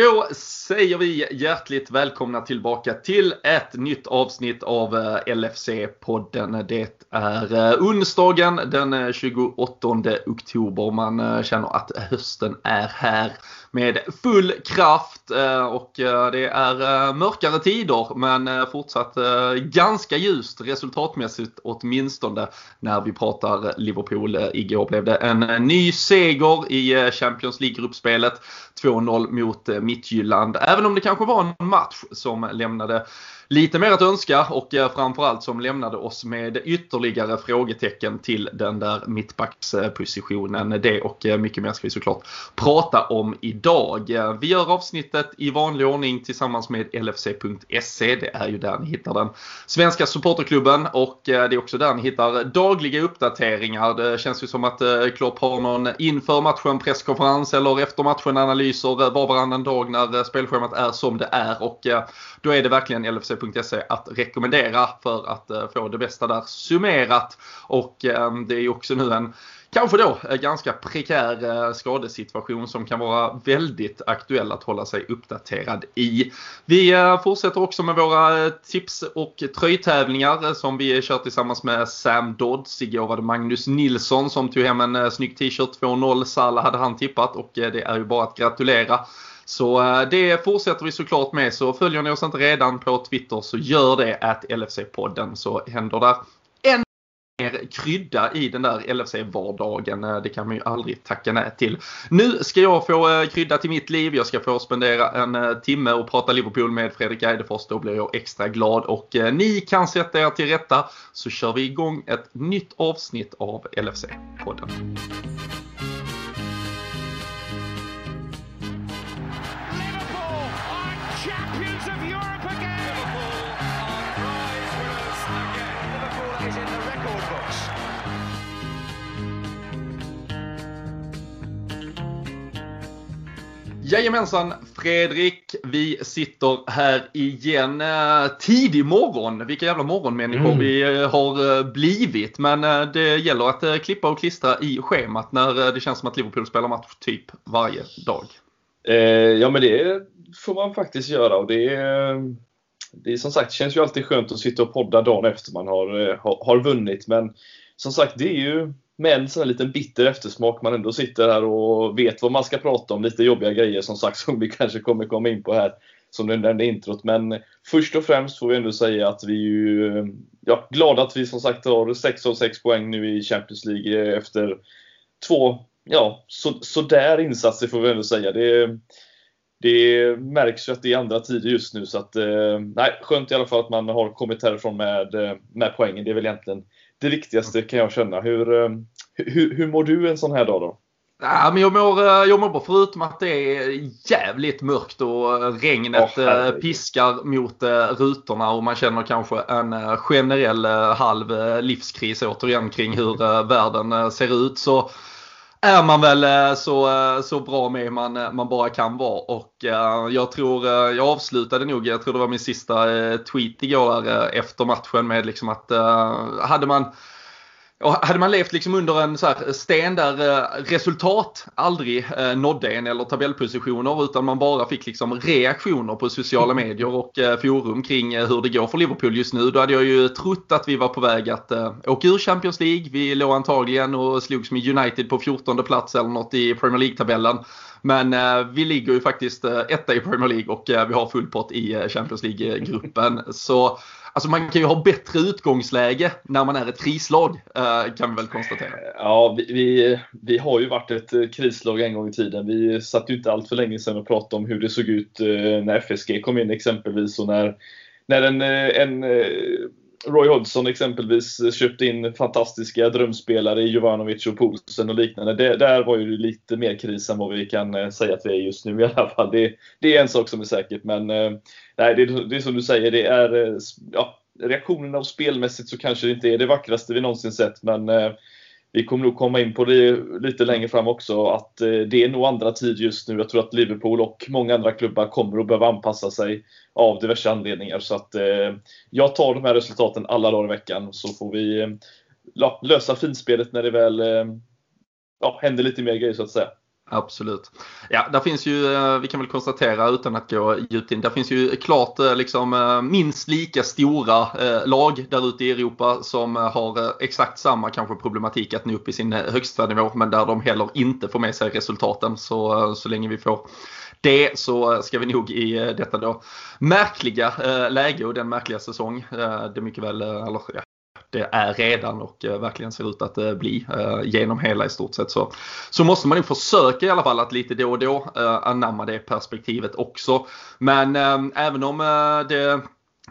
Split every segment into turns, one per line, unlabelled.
Då säger vi hjärtligt välkomna tillbaka till ett nytt avsnitt av eh, LFC-podden. Det är eh, onsdagen den eh, 28 oktober. Man känner att hösten är här med full kraft och det är mörkare tider men fortsatt ganska ljust resultatmässigt åtminstone när vi pratar Liverpool. Igår blev det en ny seger i Champions League-gruppspelet. 2-0 mot Midtjylland. Även om det kanske var en match som lämnade lite mer att önska och eh, framförallt som lämnade oss med ytterligare frågetecken till den där mittbackspositionen. Det och eh, mycket mer ska vi såklart prata om idag. Eh, vi gör avsnittet i vanlig ordning tillsammans med LFC.se. Det är ju där ni hittar den svenska supporterklubben och det är också där ni hittar dagliga uppdateringar. Det känns ju som att Klopp har någon inför matchen presskonferens eller efter matchen analyser var varannan dag när spelschemat är som det är och då är det verkligen LFC.se att rekommendera för att eh, få det bästa där summerat. Och eh, det är också nu en kanske då eh, ganska prekär skadesituation som kan vara väldigt aktuell att hålla sig uppdaterad i. Vi fortsätter också med våra tips och tröjtävlingar som vi kör tillsammans med Sam Dodds. Igår var det Magnus Nilsson som tog hem en snygg t-shirt 2-0. Salah hade han tippat och det är ju bara att gratulera. Så eh, det fortsätter vi såklart med. Så följer ni oss inte redan på Twitter så gör det att LFC-podden så händer där än mer krydda i den där LFC-vardagen. Eh, det kan man ju aldrig tacka nej till. Nu ska jag få eh, krydda till mitt liv. Jag ska få spendera en timme och prata Liverpool med Fredrik Eidefors. Då blir jag extra glad och ni kan sätta er till rätta så kör vi igång ett nytt avsnitt av LFC-podden. Jajamensan Fredrik, vi sitter här igen. Eh, tidig morgon, vilka jävla morgonmänniskor mm. vi eh, har eh, blivit. Men det gäller att klippa och klistra i schemat när det känns som att Liverpool spelar match typ varje dag.
Eh, ja men det får man faktiskt göra och det är, det är som sagt, känns ju alltid skönt att sitta och podda dagen efter man har, har, har vunnit. Men som sagt, det är ju med en sån här liten bitter eftersmak. Man ändå sitter här och vet vad man ska prata om. Lite jobbiga grejer som sagt som vi kanske kommer komma in på här som du nämnde introt. Men först och främst får vi ändå säga att vi är ju ja, glada att vi som sagt har 6 av 6 poäng nu i Champions League efter två, ja, så, sådär insatser får vi ändå säga. Det, det märks ju att det är andra tider just nu så att, eh, nej, skönt i alla fall att man har kommit härifrån med, eh, med poängen. Det är väl egentligen det viktigaste kan jag känna. Hur, eh, hur, hur mår du en sån här dag då?
Ja, men jag, mår, eh, jag mår bra förutom att det är jävligt mörkt och regnet oh, piskar mot rutorna och man känner kanske en generell halv livskris återigen kring hur världen ser ut. Så är man väl eh, så, eh, så bra med man, eh, man bara kan vara. Och jag tror, jag avslutade nog, jag tror det var min sista tweet igår efter matchen med liksom att hade man och hade man levt liksom under en så sten där eh, resultat aldrig eh, nådde en eller tabellpositioner utan man bara fick liksom reaktioner på sociala medier och eh, forum kring hur det går för Liverpool just nu. Då hade jag ju trott att vi var på väg att åka ur Champions League. Vi låg antagligen och slogs med United på 14 plats eller något i Premier League-tabellen. Men vi ligger ju faktiskt etta i Premier League och vi har full pott i Champions League-gruppen. Så Alltså man kan ju ha bättre utgångsläge när man är ett krislag eh, kan vi väl konstatera.
Ja, vi, vi, vi, har ju varit ett eh, krislag en gång i tiden. Vi satt ju inte allt för länge sedan och pratade om hur det såg ut eh, när FSG kom in exempelvis och när, när en, en Roy Hodgson exempelvis köpte in fantastiska drömspelare i Jovanovic och Poulsen och liknande. Det, där var ju lite mer kris än vad vi kan eh, säga att vi är just nu i alla fall. Det, det är en sak som är säkert men eh, nej, det, det är som du säger, det är eh, ja, reaktionerna och spelmässigt så kanske det inte är det vackraste vi någonsin sett men eh, vi kommer nog komma in på det lite längre fram också att eh, det är nog andra tid just nu. Jag tror att Liverpool och många andra klubbar kommer att behöva anpassa sig av diverse anledningar. Så att eh, jag tar de här resultaten alla dagar i veckan så får vi eh, lösa finspelet när det väl ja, händer lite mer grejer så att säga.
Absolut. Ja, där finns ju, eh, vi kan väl konstatera utan att gå djupt in, där finns ju klart eh, liksom eh, minst lika stora lag där ute i Europa som har exakt samma kanske problematik att nå upp i sin högsta nivå men där de heller inte får med sig resultaten. Så, så länge vi får det så ska vi nog i detta då märkliga läge och den märkliga säsong det mycket väl, eller ja, det är redan och eh, verkligen ser ut att eh, bli eh, genom hela i stort sett. Så, så måste man ju försöka i alla fall att lite då och då anamma det perspektivet också. Men även om det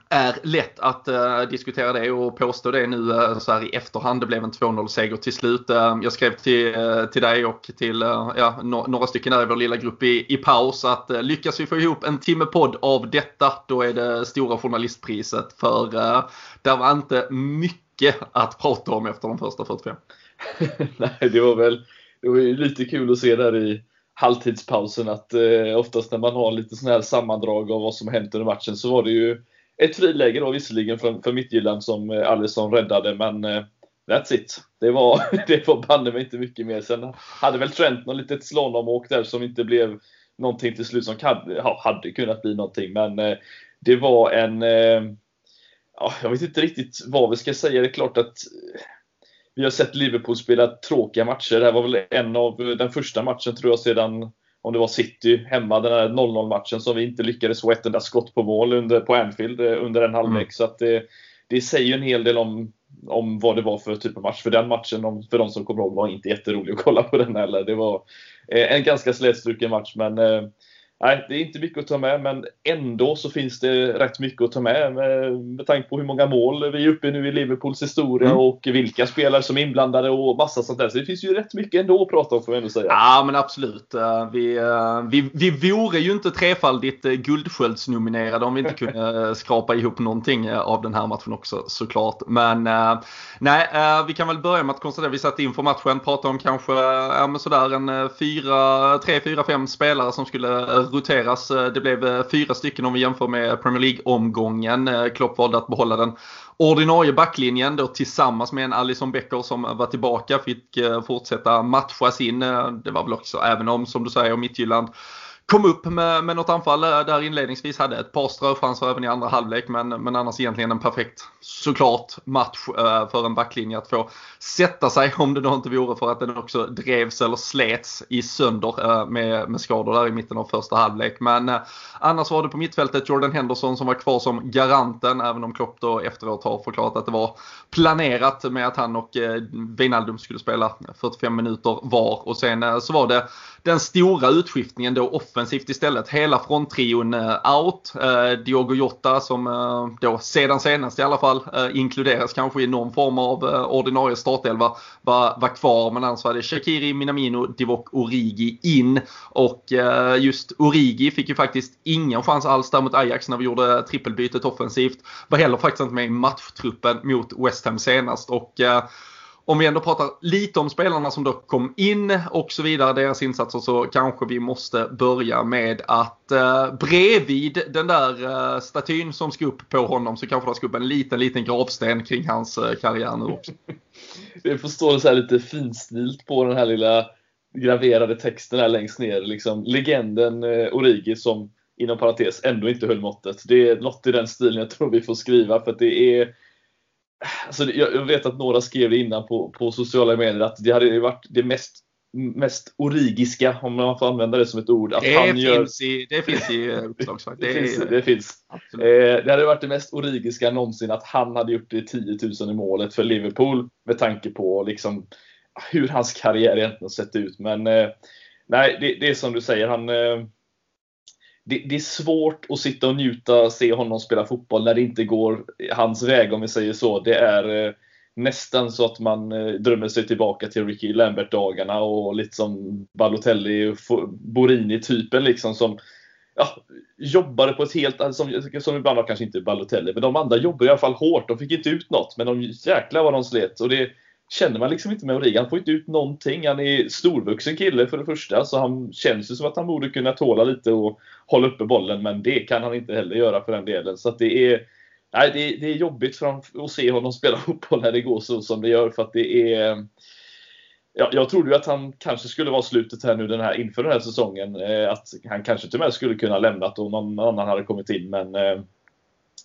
är lätt att äh, diskutera det och påstå det nu äh, så här i efterhand. Det blev en 2-0 seger till slut. Äh, jag skrev till, till dig och till ja, no några stycken där i vår lilla grupp i, i paus att lyckas vi få ihop en timme podd av detta då är det stora journalistpriset. För där var inte mycket mycket att prata om efter de första 45.
Nej, det var väl det var lite kul att se där i halvtidspausen att eh, oftast när man har lite sån här sammandrag av vad som hänt under matchen så var det ju ett friläge då visserligen för, för Midtjylland som eh, Alisson räddade men eh, that's it. Det var, det var banne mig inte mycket mer. Sen hade väl Trent något litet slalomåk där som inte blev någonting till slut som hade, hade kunnat bli någonting men eh, det var en eh, ja, jag vet inte riktigt vad vi ska säga. Det är klart att vi har sett Liverpool spela tråkiga matcher. Det här var väl en av den första matchen tror jag sedan om det var City hemma, den här 0-0 matchen som vi inte lyckades få ett enda skott på mål under, på Anfield eh, under en halvlek. Mm. Så att det, det säger en hel del om, om vad det var för typ av match. För den matchen, för de som kommer ihåg, var inte jätterolig att kolla på den heller. Det var eh, en ganska slätstruken match, men eh, nej, det är inte mycket att ta med, men ändå så finns det rätt mycket att ta med med, med tanke på hur många mål vi är uppe i nu i Liverpools historia mm. och vilka spelare som är inblandade och massa sånt där. Så det finns ju rätt mycket ändå att prata om får jag ändå säga.
Ja, men absolut. Eh, vi, eh, vi, vi vore ju inte trefaldigt eh, guldsköldsnominerade om vi inte kunde skrapa ihop någonting av den här matchen också såklart. Men nej, vi kan väl börja med att konstatera att vi satt inför matchen, pratade om kanske ja, sådär en fyra, tre, fyra, fem spelare som skulle roteras. Eh, det blev eh, fyra stycken om vi jämför med Premier League-omgången. Eh, Klopp valde att behålla den ordinarie backlinjen då tillsammans med en Alison Becker som var tillbaka fick fortsätta matchas in. Det var väl också, även om som du säger Midtjylland kom upp med, med något anfall där inledningsvis. Hade ett par ströchanser även i andra halvlek men, men annars egentligen en perfekt såklart match eh, för en backlinje att få sätta sig om det då inte vore för att den också drevs eller slets i sönder eh, med, med skador där i mitten av första halvlek. Men eh, annars var det på mittfältet Jordan Henderson som var kvar som garanten även om Klopp då efteråt har förklarat att det var planerat med att han och Wijnaldum skulle spela 45 minuter var och sen så var det den stora utskiftningen då offensivt istället. Hela fronttrion eh, out. Eh, Diogo Jota som eh, då sedan senast i alla fall inkluderas kanske i någon form av ordinarie startelva var, var kvar. Men alltså annars var det Shakiri, Minamino, Divock Origi in. Och just Origi fick ju faktiskt ingen chans alls där mot Ajax när vi gjorde trippelbytet offensivt. Var heller faktiskt inte med i matchtruppen mot West Ham senast. Och om vi ändå pratar lite om spelarna som då kom in och så vidare, deras insatser, så kanske vi måste börja med att eh, bredvid den där eh, statyn som ska upp på honom så kanske det ska upp en liten, liten gravsten kring hans eh, karriär nu också.
det får stå så här lite finstilt på den här lilla graverade texten här längst ner. Liksom, legenden eh, Origi som inom parentes ändå inte höll måttet. Det är något i den stilen jag tror vi får skriva för att det är Alltså, jag vet att några skrev det innan på, på sociala medier att det hade varit det mest mest origiska, om man får använda det som ett ord. Att
det, han finns i, det finns i uppslagsverk.
det, det, finns. Det, finns. Eh, det hade varit det mest origiska någonsin att han hade gjort det 10 000 i målet för Liverpool med tanke på liksom, hur hans karriär egentligen sett ut. Men eh, nej, det, det, är som du säger. Han, eh, det, det, är svårt att sitta och njuta och se honom spela fotboll när det inte går hans väg om vi säger så. Det är eh, nästan så att man eh, drömmer sig tillbaka till Ricky Lambert-dagarna och lite som Balotelli, Borini-typen liksom som ja, jobbade på ett helt, som, som ibland var kanske inte Balotelli, men de andra jobbade i alla fall hårt. De fick inte ut något, men de jäklar vad de slet. Och det, känner man liksom inte med Origi. Han får inte ut någonting. Han är storvuxen kille för det första, så han känns ju som att han borde kunna tåla lite och hålla uppe bollen, men det kan han inte heller göra för den delen. Så det är Nej, det, det är jobbigt för att se honom spela fotboll när det går så som det gör för att det är jag, jag trodde ju att han kanske skulle vara slutet här nu den här, inför den här säsongen. Eh, att han kanske till och med skulle kunna lämnat och någon annan hade kommit in. Men eh,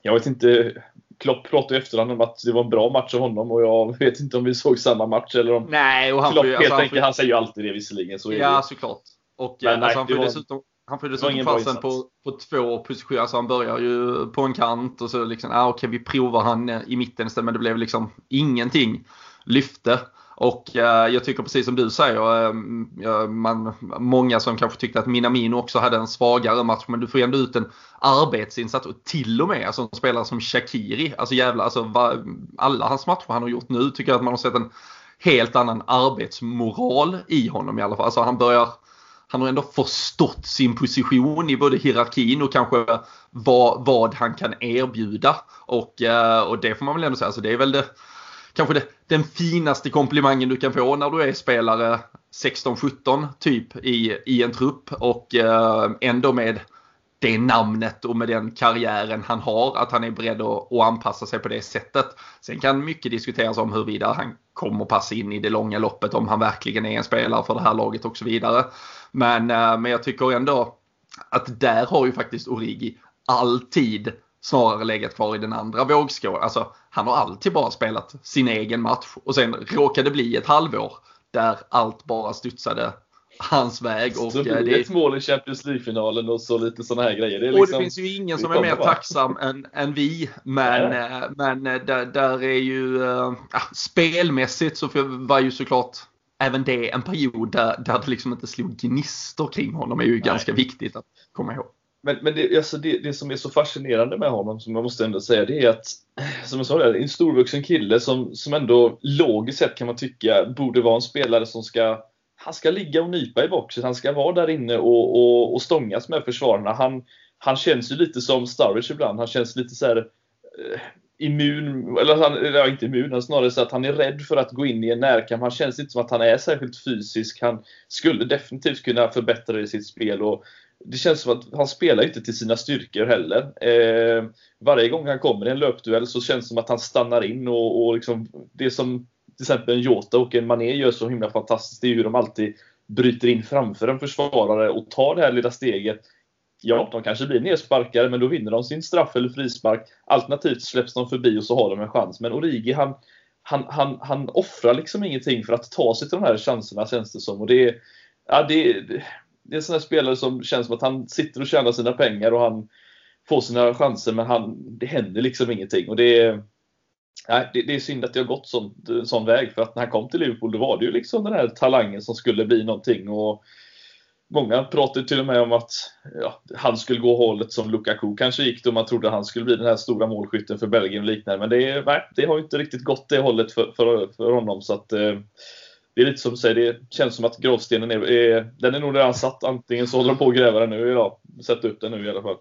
jag vet inte. Klopp pratade i efterhand om att det var en bra match av honom och jag vet inte om vi såg samma match eller om
Nej, och han
Klopp
ju,
helt
alltså, han
enkelt,
ju-
han säger ju alltid det visserligen. Så
Ja,
det.
såklart. Och
Men
eh,
nej,
alltså, han
det
får
var-
dessutom, han får dessutom chansen på, på två positioner. Alltså han börjar ju på en kant och så liksom, ah, okej vi provar han eh, i mitten istället. Men det blev liksom ingenting lyfte. Och eh, jag tycker precis som du säger, eh, man, många som kanske tyckte att Minamino också hade en svagare match. Men du får ändå ut en arbetsinsats och till och med alltså, en spelare som Shakiri. Alltså jävla, alltså, va, alla hans matcher han har gjort nu tycker jag att man har sett en helt annan arbetsmoral i honom i alla fall. Alltså han börjar han har ändå förstått sin position i både hierarkin och kanske vad, vad han kan erbjuda. Och, eh, och det får man väl ändå säga, alltså det är väl det, kanske det, den finaste komplimangen du kan få när du är spelare 16-17 typ i, i en trupp och eh, ändå med det namnet och med den karriären han har, att han är beredd att, att anpassa sig på det sättet. Sen kan mycket diskuteras om huruvida han kommer passa in i det långa loppet, om han verkligen är en spelare för det här laget och så vidare. Men, eh, men jag tycker ändå att där har ju faktiskt Origi alltid snarare legat kvar i den andra vågskålen. Alltså, han har alltid bara spelat sin egen match och sen råkade det bli ett halvår där allt bara studsade hans väg. Och,
Så
eh,
blir det
det,
ett mål i Champions League-finalen och så lite sådana här grejer. Det är
och
liksom,
det finns ju ingen
det
som är mer tacksam än, än vi. Men,
Nej.
eh, men eh, där, där är ju eh, ja, spelmässigt så var ju såklart även det en period där, där det liksom inte slog gnistor kring honom är ju ganska viktigt att komma ihåg.
Men, men det, alltså det, det som är så fascinerande med honom, som jag måste ändå säga, det är att, som jag sa, det är en storvuxen kille som, som ändå logiskt sett kan man tycka borde vara en spelare som ska han ska ligga och nypa i boxen, han ska vara där inne och, och, och stångas med försvararna. Han, han känns ju lite som Sturridge ibland, han känns lite så här eh, immun, eller han, ja, inte immun, men snarare så att han är rädd för att gå in i en närkamp. Han känns inte som att han är särskilt fysisk. Han skulle definitivt kunna förbättra det i sitt spel och det känns som att han spelar inte till sina styrkor heller. Eh, varje gång han kommer i en löpduell så känns det som att han stannar in och, och liksom, det som till exempel en Jota och en Mané gör så himla fantastiskt, det är hur de alltid bryter in framför en försvarare och tar det här lilla steget. Ja, de kanske blir nersparkade, men då vinner de sin straff eller frispark. Alternativt släpps de förbi och så har de en chans. Men Origi, han, han, han, han offrar liksom ingenting för att ta sig till de här chanserna, känns det som. Och det är, ja, det, är- det är en sån här spelare som känns som att han sitter och tjänar sina pengar och han får sina chanser, men han, det händer liksom ingenting. Och det är, nej, det, det är synd att det har gått sån, en sån väg, för att när han kom till Liverpool, då var det ju liksom den här talangen som skulle bli någonting. Och Många pratade till och med om att ja, han skulle gå hållet som Lukaku kanske gick då man trodde han skulle bli den här stora målskytten för Belgien och liknande. Men det, nej, det har ju inte riktigt gått det hållet för, för, för honom. Så att, eh, det är lite som du säger, det känns som att gravstenen är, är, den är nog redan satt. Antingen så håller de på att gräva den nu idag. Sätta upp den nu i alla fall.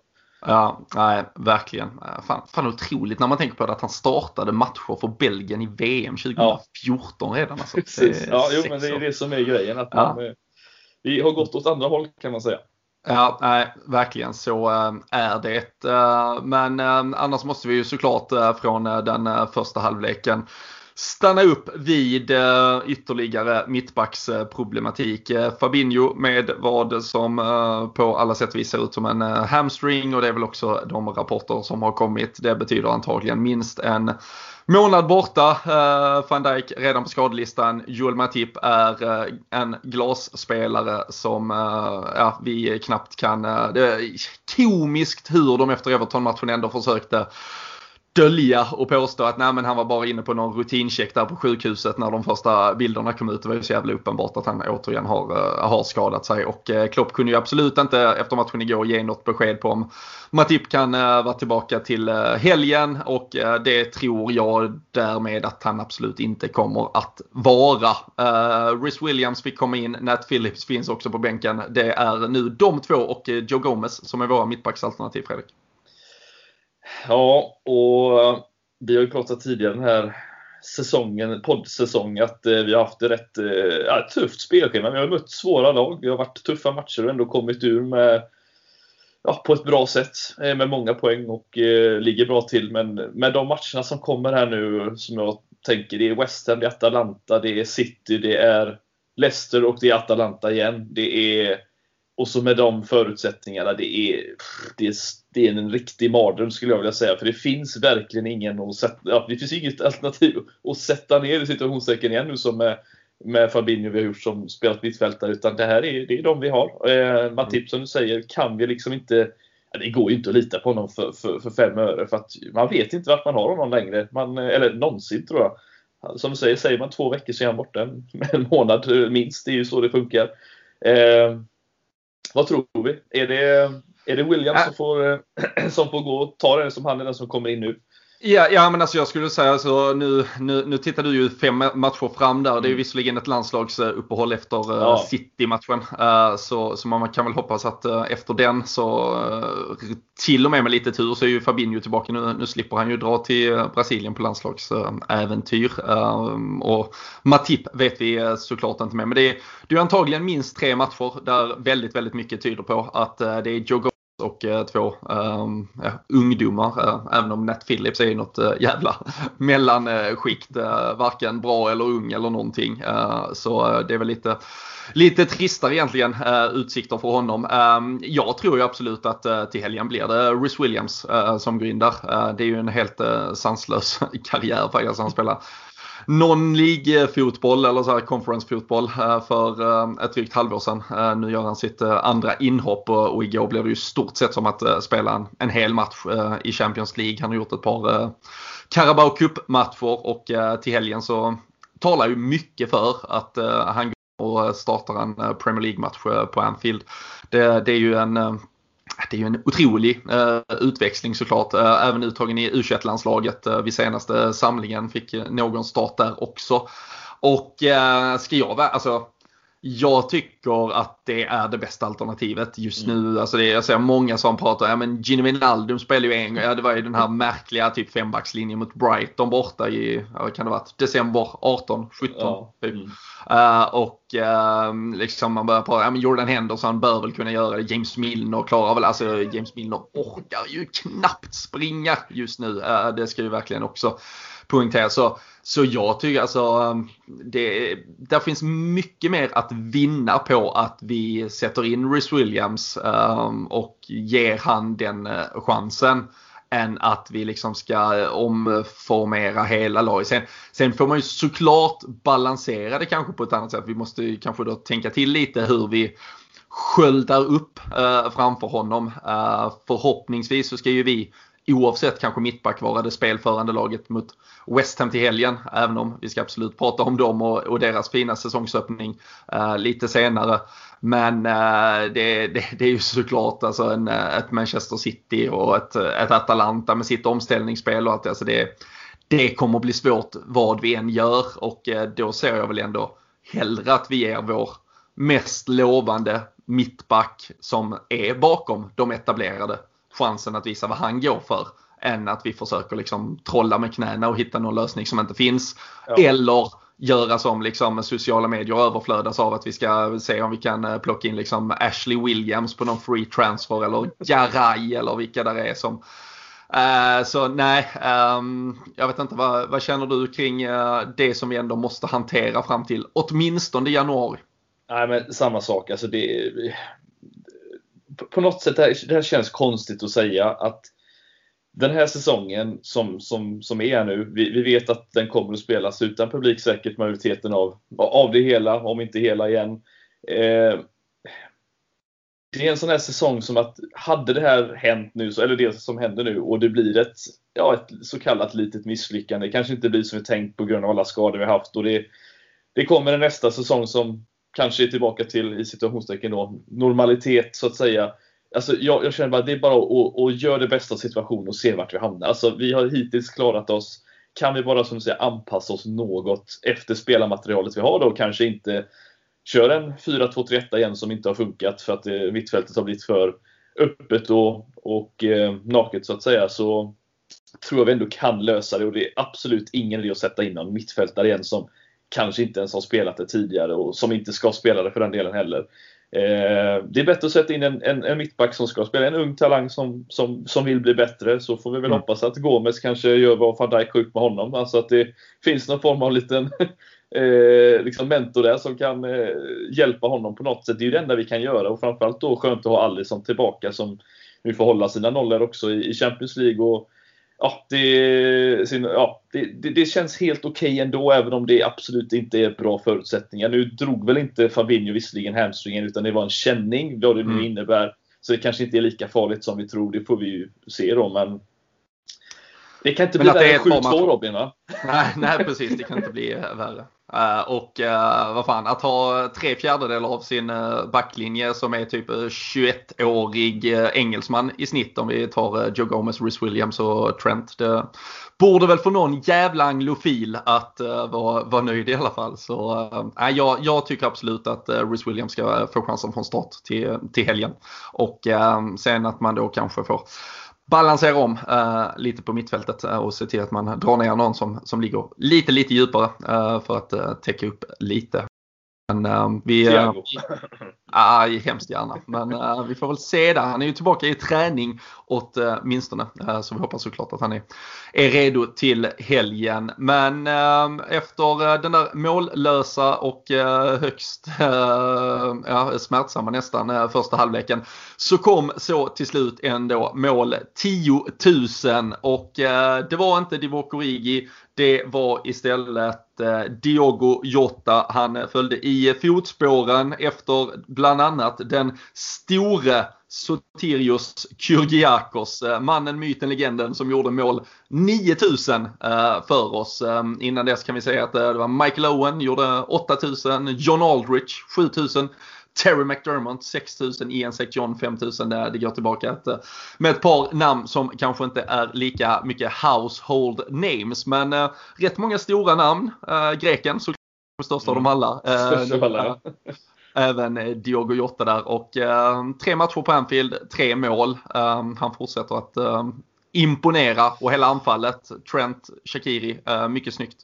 Ja, nej, verkligen. Fan, fan otroligt när man tänker på det att han startade matcher för Belgien i VM 2014 redan. Alltså.
Precis. Ja, jo, men det är det som är grejen. Att
Ja.
man, vi har gått åt andra håll kan man säga.
Ja, nej, verkligen så eh, är det. Eh, Men eh, annars måste vi ju såklart från den första halvleken stanna upp vid eh, ytterligare mittbacksproblematik. Eh, Fabinho med vad som eh, på alla sätt visar ut som en hamstring och det är väl också de rapporter som har kommit. Det betyder antagligen minst en månad borta. Van Dijk redan på skadelistan. Joel Matip är en glasspelare som ja, vi knappt kan... det är komiskt hur de efter Everton-matchen ändå försökte dölja och påstå att nej, men han var bara inne på någon rutincheck där på sjukhuset när de första bilderna kom ut. Det var ju så jävla uppenbart att han återigen har, eh, har skadat sig. Och eh, Klopp kunde ju absolut inte efter matchen igår ge något besked på om Matip kan eh, vara tillbaka till helgen och det tror jag därmed att han absolut inte kommer att vara. Rhys Williams fick komma in, Nat Phillips finns också på bänken. Det är nu de två och Joe Gomez som är våra mittbacksalternativ Fredrik.
Ja, och eh, vi har ju pratat tidigare den här säsongen, poddsäsong, att eh, vi har haft eh, ett rätt ja, tufft spelschema. Vi har mött svåra lag, vi har varit tuffa matcher och ändå kommit ur med ja, på ett bra sätt med många poäng och eh, ligger bra till. Men med de matcherna som kommer här nu som jag tänker, det är West Ham, det är Atalanta, det är City, det är Leicester och det är Atalanta igen. Det är, och så med de förutsättningarna, det är, det är, det är en riktig mardröm skulle jag vilja säga. För det finns verkligen ingen att sätta, ja, det finns inget alternativ att sätta ner i situationstecken igen nu som med, med Fabinho vi har gjort som spelat mittfältare. Utan det här är, det är de vi har. Eh, Matip som du säger kan vi liksom inte det går ju inte att lita på honom för, för, för fem öre för att man vet inte vart man har honom längre. Man, eller någonsin tror jag. Som du säger, säger man två veckor så är han borta en, en månad minst. Det är ju så det funkar. Eh, vad tror vi? Är det, är det Williams äh. som, får, som får gå och ta det som han är den som kommer in nu?
Ja, ja men alltså jag skulle säga alltså, nu, nu, nu tittar du ju fem matcher fram där. Det är mm. visserligen ett landslagsuppehåll efter uh, ja. City-matchen. Uh, så, så man kan väl hoppas att uh, efter den så till och med med lite tur så är ju Fabinho tillbaka. Nu, nu slipper han ju dra till Brasilien på landslagsäventyr. och Matip vet vi såklart inte med. Men det är, det är antagligen minst tre matcher där väldigt, väldigt mycket tyder på att det är Joe och eh, två um, ja, ungdomar. Eh, även om Nat Phillips är något uh, jävla mellanskikt. Uh, varken bra eller ung eller någonting. så det är väl lite lite tristare egentligen uh, utsikter för honom. Um, jag tror ju absolut att uh, till helgen blir det Rhys Williams uh, som går in där. det är ju en helt sanslös karriär faktiskt. Han spelar non-League-fotboll eller så här conference-fotboll eh, för eh, ett drygt halvår sedan. Eh, nu gör han sitt andra inhopp och igår blev det ju stort sett som att spela en, en hel match i Champions League. Han har gjort ett par Carabao Cup-matcher och till helgen så talar ju mycket för att han går och startar en Premier League-match på Anfield. Det, det är ju en det är ju en otrolig eh, utväxling såklart. Eh, även uttagen i U21-landslaget eh, vid senaste samlingen fick någon start där också. Och eh, ska jag vara, alltså jag tycker att det är det bästa alternativet just nu. Mm. Alltså det jag ser många som pratar, ja men Gini Wijnaldum spelade ju en gång, ja det var ju den här märkliga typ fembackslinjen mot Brighton borta i, ja, kan det varit, december 18, 17 ja. typ. Mm. Uh, och uh, liksom man börjar prata, ja men Jordan Henderson bör väl kunna göra det. James Milner klarar väl, alltså James Milner orkar ju knappt springa just nu. Uh, det ska ju verkligen också poängteras. Så, så jag tycker alltså, ehm, det, där finns mycket mer att vinna på att vi sätter in Rhys Williams um, och ger han den eh, chansen än att vi liksom ska omformera hela laget. Sen, sen, får man ju såklart balansera det kanske på ett annat sätt. Vi måste kanske då tänka till lite hur vi sköldar upp eh, framför honom. Eh, förhoppningsvis så ska ju vi oavsett kanske mittback vara det spelförande laget mot West Ham till helgen. Även om vi ska absolut prata om dem och, och deras fina säsongsöppning uh, lite senare. Men uh, det, det, det, är ju såklart alltså en, eh, ett Manchester City och ett, ett Atalanta med sitt omställningsspel och allt det. Alltså det, det kommer bli svårt vad vi än gör och uh, då ser jag väl ändå hellre att vi ger vår mest lovande mittback som är bakom de etablerade chansen att visa vad han går för än att vi försöker liksom trolla med knäna och hitta någon lösning som inte finns. Ja. Eller göra som liksom sociala medier överflödas av att vi ska se om vi kan eh, plocka in liksom Ashley Williams på någon free transfer eller Garay eller vilka där är som Uh, så nej, um, jag vet inte vad, vad känner du kring uh, det som vi ändå måste hantera fram till åtminstone januari?
Nej men samma sak, alltså det, på något sätt, det här, det här känns konstigt att säga att den här säsongen som, som, som är nu, vi, vi vet att den kommer att spelas utan publik säkert majoriteten av, av det hela, om inte hela igen. Eh, det är en sån här säsong som att hade det här hänt nu, eller det som händer nu, och det blir ett, ja, ett så kallat litet misslyckande. Det kanske inte blir som vi tänkt på grund av alla skador vi haft. Och det, det kommer en nästa säsong som kanske är tillbaka till, i situationstecken då, normalitet så att säga. Alltså, jag, jag känner bara att det är bara att, att göra det bästa av situationen och se vart vi hamnar. Alltså, vi har hittills klarat oss. Kan vi bara som säga anpassa oss något efter spelarmaterialet vi har då kanske inte köra en 4-2-3-1 igen som inte har funkat för att eh, mittfältet har blivit för öppet och, och eh, naket så att säga. Så tror jag vi ändå kan lösa det och det är absolut ingen idé att sätta in någon mittfältare igen som kanske inte ens har spelat det tidigare och som inte ska spela det för den delen heller. Eh, det är bättre att sätta in en, en, en, mittback som ska spela, en ung talang som, som, som vill bli bättre. Så får vi väl mm. hoppas att Gomes kanske gör vad van Dijk upp med honom. Alltså att det finns någon form av liten eh, liksom mentor där som kan eh, hjälpa honom på något sätt. Det är ju det enda vi kan göra och framförallt då skönt att ha Alisson tillbaka som nu får hålla sina nollor också i, i Champions League. Och, ja, det, ja, det, det, det känns helt okej okay ändå, även om det absolut inte är bra förutsättningar. Nu drog väl inte Fabinho visserligen hamstringen, utan det var en känning, vad det nu mm. innebär. Så det kanske inte är lika farligt som vi tror, det får vi ju se då. Men det kan inte men bli värre än 7-2 Robin va?
Nej, nej, precis. Det kan inte bli värre. Uh, och uh, vad fan, att ha tre fjärdedelar av sin uh, backlinje som är typ 21-årig engelsman i snitt om vi tar Joe Gomez, Rhys Williams och Trent. Det borde väl få någon jävla anglofil att vara, vara nöjd i alla fall. Så jag, jag tycker absolut att Rhys Williams ska få chansen från start till, till helgen. Och sen att man då kanske får balansera om uh, lite på mittfältet uh, och se till att man drar ner någon som, som ligger lite, lite djupare uh, för att täcka upp lite. Men uh, vi... Uh, ah, hemskt gärna. Men uh, vi får väl se där. Han är ju tillbaka i träning åtminstone. Uh, så vi hoppas såklart att han är, är redo till helgen. Men efter den där mållösa och högst ja, smärtsamma nästan första halvleken så kom så till slut ändå mål 10 000 och det var inte Divock Origi det var istället Eh, Diogo Jota. Han följde i fotspåren efter bland annat den store Sotirios Kyrgiakos, eh, mannen, myten, legenden som gjorde mål 9000 eh, för oss. Innan dess kan vi säga att det var Michael Owen, gjorde 8000, John Aldrich 7000. Terry McDermott 6000, Ian St. John 5000. Det, det går tillbaka ett, eh, med ett par namn som kanske inte är lika mycket household names. Men äh, rätt många stora namn. Äh, greken såklart största mm. av dem alla.
Största av alla.
Även Diogo Jota där och äh, tre matcher på Anfield, tre mål. han fortsätter att imponera och hela anfallet. Trent, Shakiri, mycket snyggt.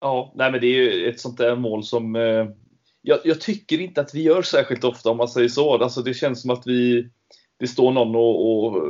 Ja, nej men det är ju ett sånt där mål som jag, jag, tycker inte att vi gör särskilt ofta om man säger så. Alltså det känns som att vi det står någon och, och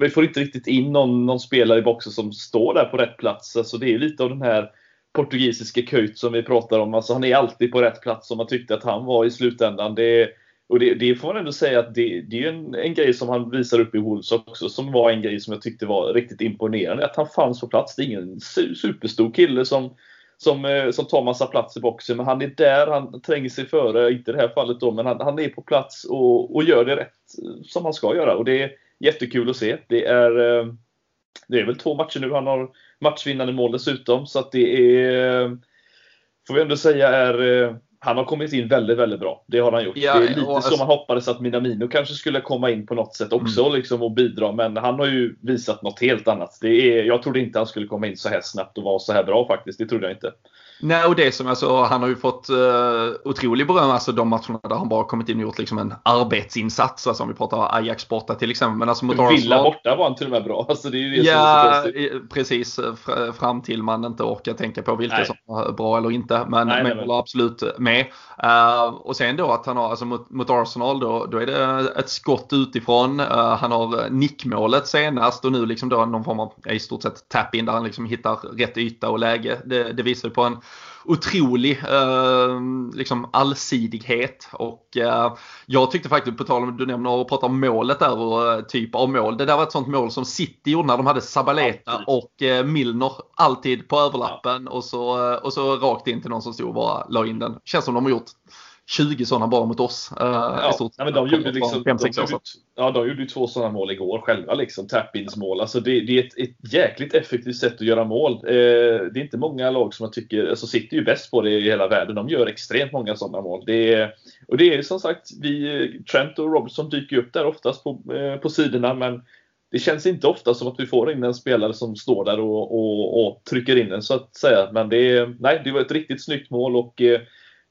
vi får inte riktigt in någon, någon, spelare i boxen som står där på rätt plats. Alltså det är lite av den här portugisiska Köjt som vi pratar om. Alltså han är alltid på rätt plats som man tyckte att han var i slutändan. Det, och det, det får man ändå säga att det, det är en, en grej som han visar upp i Wolves också, som var en grej som jag tyckte var riktigt imponerande. Att han fanns på plats. Det är ingen superstor kille som som, eh, som tar massa plats i boxen. Men han är där, han tränger sig före, inte i det här fallet då, men han, han är på plats och, och gör det rätt eh, som han ska göra. Och det är jättekul att se. Det är, eh, det är väl två matcher nu han har matchvinnande mål dessutom, så att det är, får vi ändå säga, är han har kommit in väldigt, väldigt bra. Det har han gjort. Ja, det är lite och, så man hoppades att Minamino kanske skulle komma in på något sätt också mm. liksom, och bidra. Men han har ju visat något helt annat. Det är, jag trodde inte han skulle komma in så här snabbt och vara så här bra faktiskt. Det trodde jag inte.
Nej, och det som alltså, han har ju fått uh, otrolig beröm, alltså de matcherna där han bara kommit in och gjort liksom en arbetsinsats. Alltså om vi pratar Ajax borta till exempel. Men alltså
mot Villa Arsenal, borta var han till och med bra. Alltså, det är ju det
ja, som precis. Fram till man inte orkar tänka på vilka nej. som var bra eller inte. Men, nej, men håller absolut med. Uh, och sen då att han har, alltså mot, mot Arsenal då, då är det ett skott utifrån. Uh, han har nickmålet senast och nu liksom då någon form av, i stort sett tap-in där han liksom hittar rätt yta och läge. Det, det visar ju på en otrolig eh, liksom allsidighet. Och eh, jag tyckte faktiskt, på tal om du nämner och pratar om målet där och eh, typ av mål. Det där var ett sånt mål som City gjorde när de hade Sabaleta alltid. och eh, Milner alltid på överlappen ja. och, så, eh, och så rakt in till någon som stod och bara la in den. Känns som de har gjort 20 sådana bara mot oss.
Uh, ja, nej, men de gjorde, liksom, de, gjorde, ja, de gjorde två sådana mål igår själva. Liksom, Tap-ins mål. Alltså det, det är ett, ett, jäkligt effektivt sätt att göra mål. Eh, det är inte många lag som jag tycker, alltså sitter ju bäst på det i hela världen. De gör extremt många sådana mål. Det är, och det är som sagt, vi, Trent och Robertson dyker upp där oftast på, eh, på sidorna. Men det känns inte ofta som att vi får in en spelare som står där och, och, och trycker in den så att säga. Men det, nej, det var ett riktigt snyggt mål och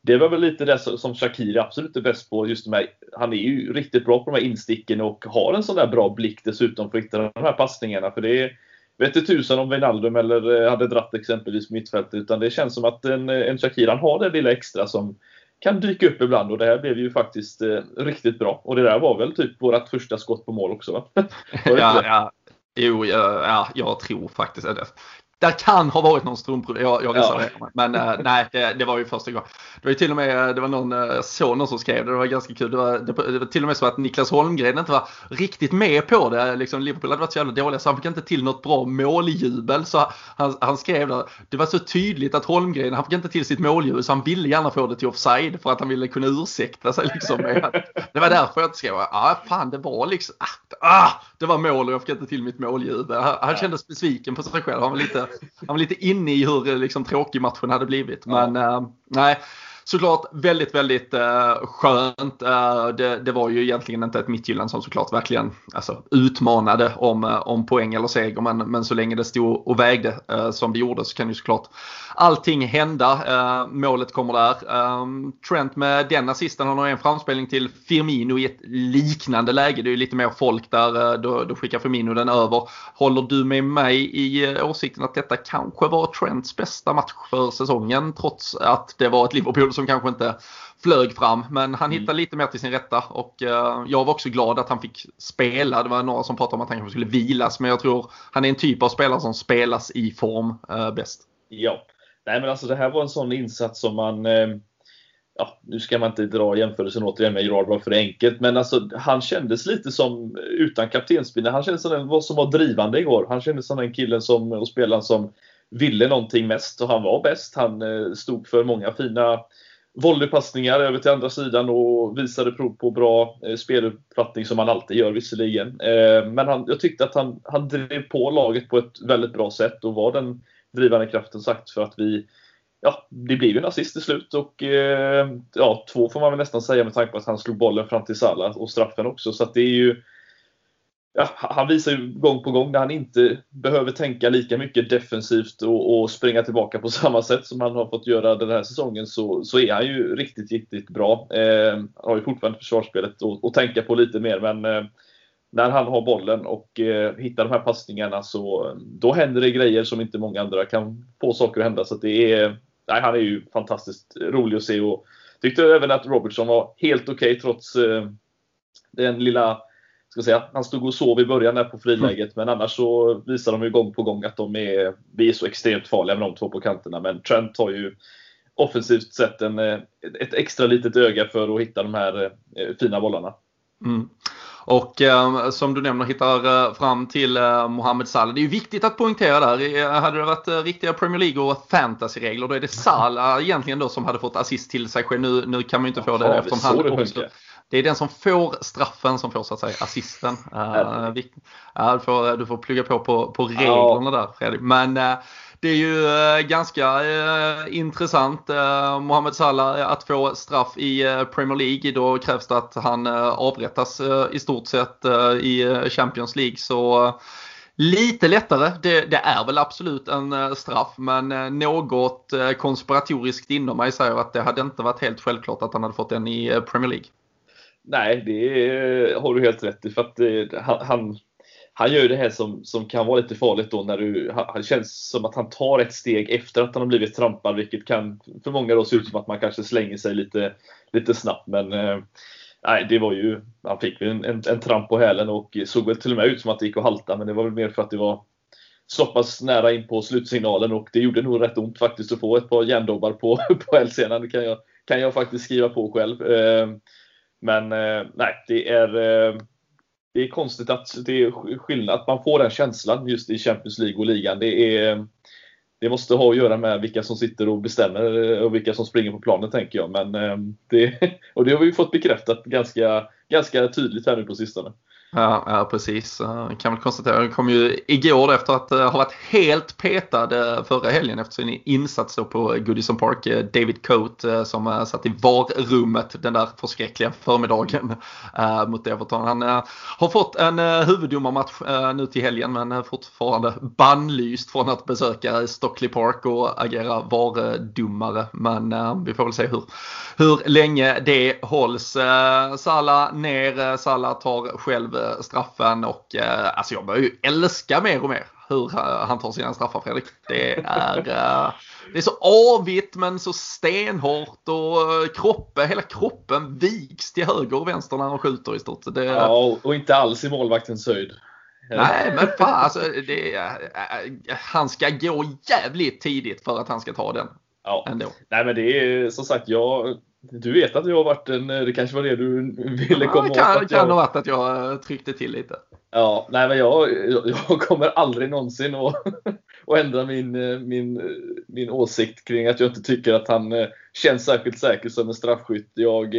det var väl lite det som Shakiri absolut är bäst på. Just här, han är ju riktigt bra på de här insticken och har en sån där bra blick dessutom för att hitta de här passningarna. För det är, vet inte tusan om Wijnaldum eller eh, hade dratt exempelvis på mittfältet. Utan det känns som att en, en Shakiri, han har det lilla extra som kan dyka upp ibland och det här blev ju faktiskt eh, riktigt bra. Och det där var väl typ vårt första skott på mål också va?
ja, ja. Jo, ja, jag tror faktiskt det där kan ha varit någon strumprulle. Jag, jag reserverar ja. mig. Men äh, nej, det, det, var ju första gången. Det var ju till och med, det var någon, jag såg någon som skrev det, det var ganska kul. Det var, det, det var till och med så att Niklas Holmgren inte var riktigt med på det. Liksom, Liverpool hade varit så jävla dåliga så han fick inte till något bra måljubel. Så han, han skrev det, det var så tydligt att Holmgren, han fick inte till sitt måljubel så han ville gärna få det till offside för att han ville kunna ursäkta sig liksom. Det var därför jag inte skrev, ah, fan det var liksom, ah, ah, det var mål och jag fick inte till mitt måljubel. Han, han kändes besviken på sig själv. Han var lite, han var lite inne i hur liksom, tråkig matchen hade blivit. Men ja. äh, nej, såklart väldigt, väldigt eh, skönt. Eh, det, det, var ju egentligen inte ett Midtjylland som såklart verkligen alltså, utmanade om, eh, om poäng eller seger. Men, men så länge det stod och vägde eh, som det gjorde så kan ju såklart allting hända. Eh, målet kommer där. Ehm, Trent med den assisten har en framspelning till Firmino i ett liknande läge. Det är ju lite mer folk där. då, då skickar Firmino den över. Håller du med mig i åsikten att detta kanske var Trents bästa match för säsongen trots att det var ett Liverpool som kanske inte flög fram. Men han mm. hittade lite mer till sin rätta och uh, jag var också glad att han fick spela. Det var några som pratade om att han kanske skulle vilas men jag tror han är en typ av spelare som spelas i form uh, bäst.
Ja, nej men alltså det här var en sån insats som man uh, Ja, nu ska man inte dra jämförelsen återigen med Gerard var för enkelt, men alltså, han kändes lite som, utan kaptensbindeln, han kändes som den som var drivande igår. Han kändes som den killen som, och spelaren som ville någonting mest och han var bäst. Han eh, stod för många fina volleypassningar över till andra sidan och visade prov på bra eh, speluppfattning som han alltid gör visserligen. Eh, men han, jag tyckte att han, han drev på laget på ett väldigt bra sätt och var den drivande kraften sagt för att vi Ja, det blev ju en assist till slut och eh, ja, två får man väl nästan säga med tanke på att han slog bollen fram till Salah och straffen också. Så att det är ju ja, han visar ju gång på gång när han inte behöver tänka lika mycket defensivt och, och, springa tillbaka på samma sätt som han har fått göra den här säsongen så, så är han ju riktigt, riktigt bra. Eh, har ju fortfarande försvarsspelet att tänka på lite mer men eh, när han har bollen och eh, hittar de här passningarna så då händer det grejer som inte många andra kan få saker att hända. Så det är, nej, han är ju fantastiskt rolig att se och tyckte även att Robertson var helt okej okay, trots eh, den lilla ska säga, han stod och sov i början där på friläget, men annars så visar de ju gång på gång att de är, vi är så extremt farliga med de två på kanterna. Men Trent har ju offensivt sett en, eh, ett extra litet öga för att hitta de här eh, fina bollarna.
Mm. Och eh, som du nämner hittar eh, fram till eh, Mohamed Salah. Det är ju viktigt att poängtera där. Hade det varit eh, riktiga Premier League och fantasy-regler då är det Salah egentligen då som hade fått assist till sig själv. Nu, nu kan man ju inte få det eftersom han också, det är den som får straffen som får så att säga assisten. Uh, ja, du, får, du får plugga på på, på reglerna där Fredrik. Men uh, det är ju uh, ganska intressant Mohamed Salah att få straff i Premier League. Då krävs det att han avrättas i stort sett i Champions League. Så Lite lättare, det, det, är väl absolut en straff men något konspiratoriskt inom mig säger att det hade inte varit helt självklart att han hade fått den i Premier League.
Nej, det har du helt rätt i. För att eh, han, han gör ju det här som, som kan vara lite farligt då när du, han känns som att han tar ett steg efter att han har blivit trampad, vilket kan för många då se ut som att man kanske slänger sig lite, lite snabbt. Men eh, nej, det var ju, han fick en, en, en tramp på hälen och såg väl till och med ut som att det gick att halta, men det var väl mer för att det var så pass nära in på slutsignalen och det gjorde nog rätt ont faktiskt att få ett par järndobbar på, på hälsenan. Det kan jag, kan jag faktiskt skriva på själv. Eh, men eh, nej, det är, eh, det är konstigt att det är skillnad, att man får den känslan just i Champions League och ligan. Det, är, det måste ha att göra med vilka som sitter och bestämmer eh, och vilka som springer på planen tänker jag. Men det, och det har vi fått bekräftat ganska, ganska tydligt här nu på sistone.
Ja, ja precis. Jag kan väl konstatera, jag kom ju igår efter att eh, ha varit helt petad eh, förra helgen efter sin insats på Goodison Park. Eh, David Coate som satt i VAR-rummet den där förskräckliga förmiddagen mot Everton. Han har fått en huvuddomarmatch nu till helgen men fortfarande bannlyst från att besöka Stockley Park och agera VAR-domare. Men vi får väl se hur, hur länge det hålls. Salla ner, Salla tar själv straffen och eh, alltså jag börjar ju älska mer och mer hur han tar sina straffar Fredrik. Det är, eh, det är så avigt men så stenhårt och eh, kroppen, hela kroppen viks till höger och vänster när han skjuter i stort.
Det, ja, och inte alls i målvaktens höjd.
Nej, men fan alltså, det, han ska gå jävligt tidigt för att han ska ta den.
Ja. Ändå. Nej, men det är som sagt, jag, du vet att jag har varit en, det kanske var det du ville komma
ja, kan, åt. Det kan ha varit att jag eh, tryckte till lite.
Ja, nej men jag, jag kommer aldrig någonsin att, att ändra min, eh, min, min åsikt kring att jag inte tycker att han eh, känns särskilt säker som en straffskytt. Jag,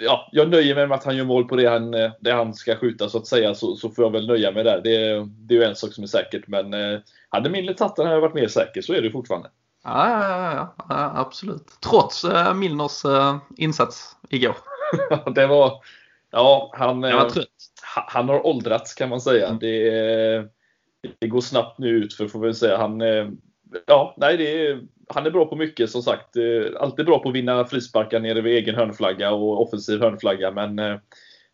ja, jag nöjer mig med att han gör mål på det han, det han ska skjuta så att säga, så, så får jag väl nöja mig där. Det, det är ju en sak som är säkert, men hade Milner tagit den hade jag varit mer säker, så är det fortfarande.
Ja, ja, ja, ja absolut. Trots äh, Milners äh, insats igår.
det var, ja, han,
var trött.
han har åldrats kan man säga. Mm. Det, det går snabbt nu ut för får vi säga. Han, ja, nej, det han är bra på mycket som sagt. Alltid bra på att vinna frisparkar nere vid egen hörnflagga och offensiv hörnflagga. Men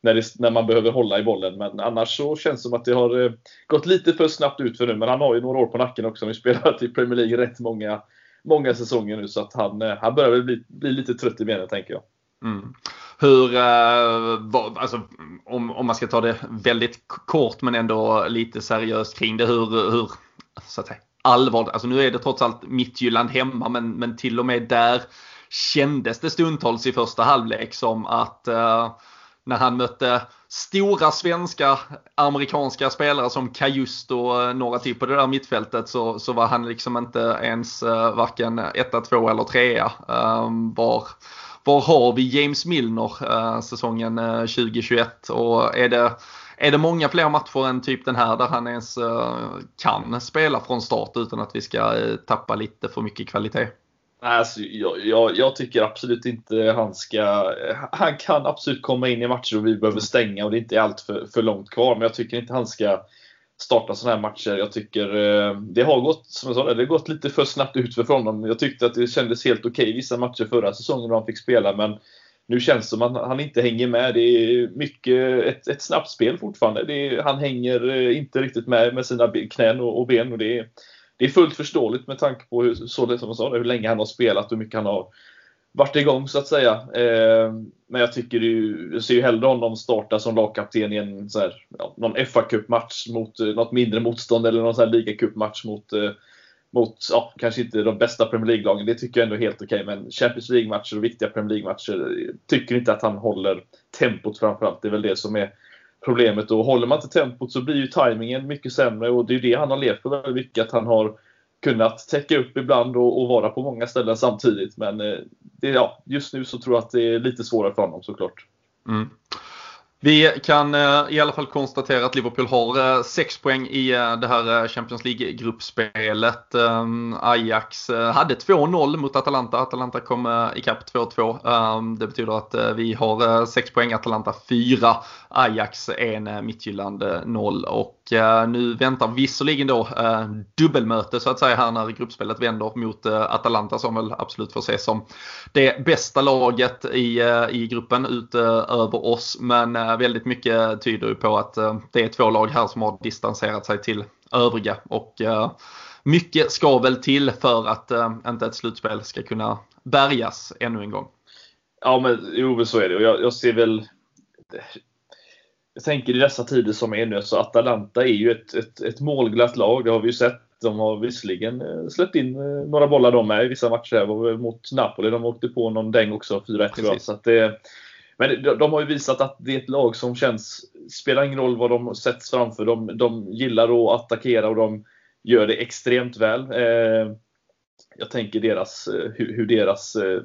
när, det, när man behöver hålla i bollen. Men annars så känns det som att det har gått lite för snabbt ut för nu. Men han har ju några år på nacken också. Han har spelat i Premier League rätt många många säsonger nu så att han, eh, han börjar väl bli, bli lite trött i benen tänker jag.
Mm. Hur, eh, alltså, om, om man ska ta det väldigt kort men ändå lite seriöst kring det, hur, hur så att säga, allvarligt, alltså nu är det trots allt Midtjylland hemma men, men till och med där kändes det stundtals i första halvlek som att eh, när han mötte stora svenska amerikanska spelare som Cajuste och eh, några till på det där mittfältet så, så var han liksom inte ens uh, varken etta, två eller trea. Um, var, var har vi James Milner uh, säsongen uh, 2021 och är det är det många fler matcher än typ den här där han ens uh, kan spela från start utan att vi ska tappa lite för mycket kvalitet?
Alltså, jag, jag, jag, tycker absolut inte han ska... Han kan absolut komma in i matcher och vi behöver stänga och det är inte allt för, för långt kvar. Men jag tycker inte han ska starta sådana här matcher. Jag tycker eh, det har gått, som jag sa, det har gått lite för snabbt ut för honom. Jag tyckte att det kändes helt okej okay, vissa matcher förra säsongen när han fick spela. Men nu känns det som att han inte hänger med. Det är mycket ett, ett snabbt spel fortfarande. Är, han hänger eh, inte riktigt med med sina knän och, och ben. Och det är, det är fullt förståeligt med tanke på hur, så det, som jag sa, hur länge han har spelat och hur mycket han har varit igång så att säga. Eh, men jag tycker ju, jag ser ju hellre honom starta som lagkapten i en så här, ja, någon fa kuppmatch mot eh, något mindre motstånd eller någon ligacupmatch här mot, eh, mot ja, kanske inte de bästa Premier League-lagen. Det tycker jag ändå är helt okej. Okay. Men Champions League-matcher och viktiga Premier League-matcher eh, tycker inte att han håller tempot framförallt. Det är väl det som är problemet. Och håller man inte tempot så blir ju tajmingen mycket sämre och det är ju det han har levt på väldigt mycket. Att han har kunnat täcka upp ibland och, och vara på många ställen samtidigt. Men eh, det, ja, just nu så tror jag att det är lite svårare för honom såklart.
Mm. Vi kan eh, i alla fall konstatera att Liverpool har eh, 6 poäng i eh, det här Champions League-gruppspelet. Ehm, Ajax hade 2-0 mot Atalanta. Atalanta kom ikapp 2-2. Ehm, det betyder att vi har 6 poäng, Atalanta 4, Ajax 1, Midtjylland 0. Och nu väntar visserligen då dubbelmöte så att säga här när gruppspelet vänder mot Atalanta som väl absolut får ses som det bästa laget i, i gruppen utöver oss. Men väldigt mycket tyder på att eh, det är två lag här som har distanserat sig till övriga. Och eh, mycket ska väl till för att eh, inte ett slutspel ska kunna bärgas ännu en gång.
Ja, men jo, så är det. Och jag, jag ser väl jag tänker i dessa tider som är nu, så Atalanta är ju ett, ett, ett målglatt lag. Det har vi ju sett. De har visserligen släppt in några bollar de med i vissa matcher. Väl mot Napoli de åkte på någon däng också, 4-1 Så att det, men de, de har ju visat att det är ett lag som känns, spelar ingen roll vad de sätts framför, de, de gillar att attackera och de gör det extremt väl. Eh, jag tänker deras, eh, hur, hur deras eh,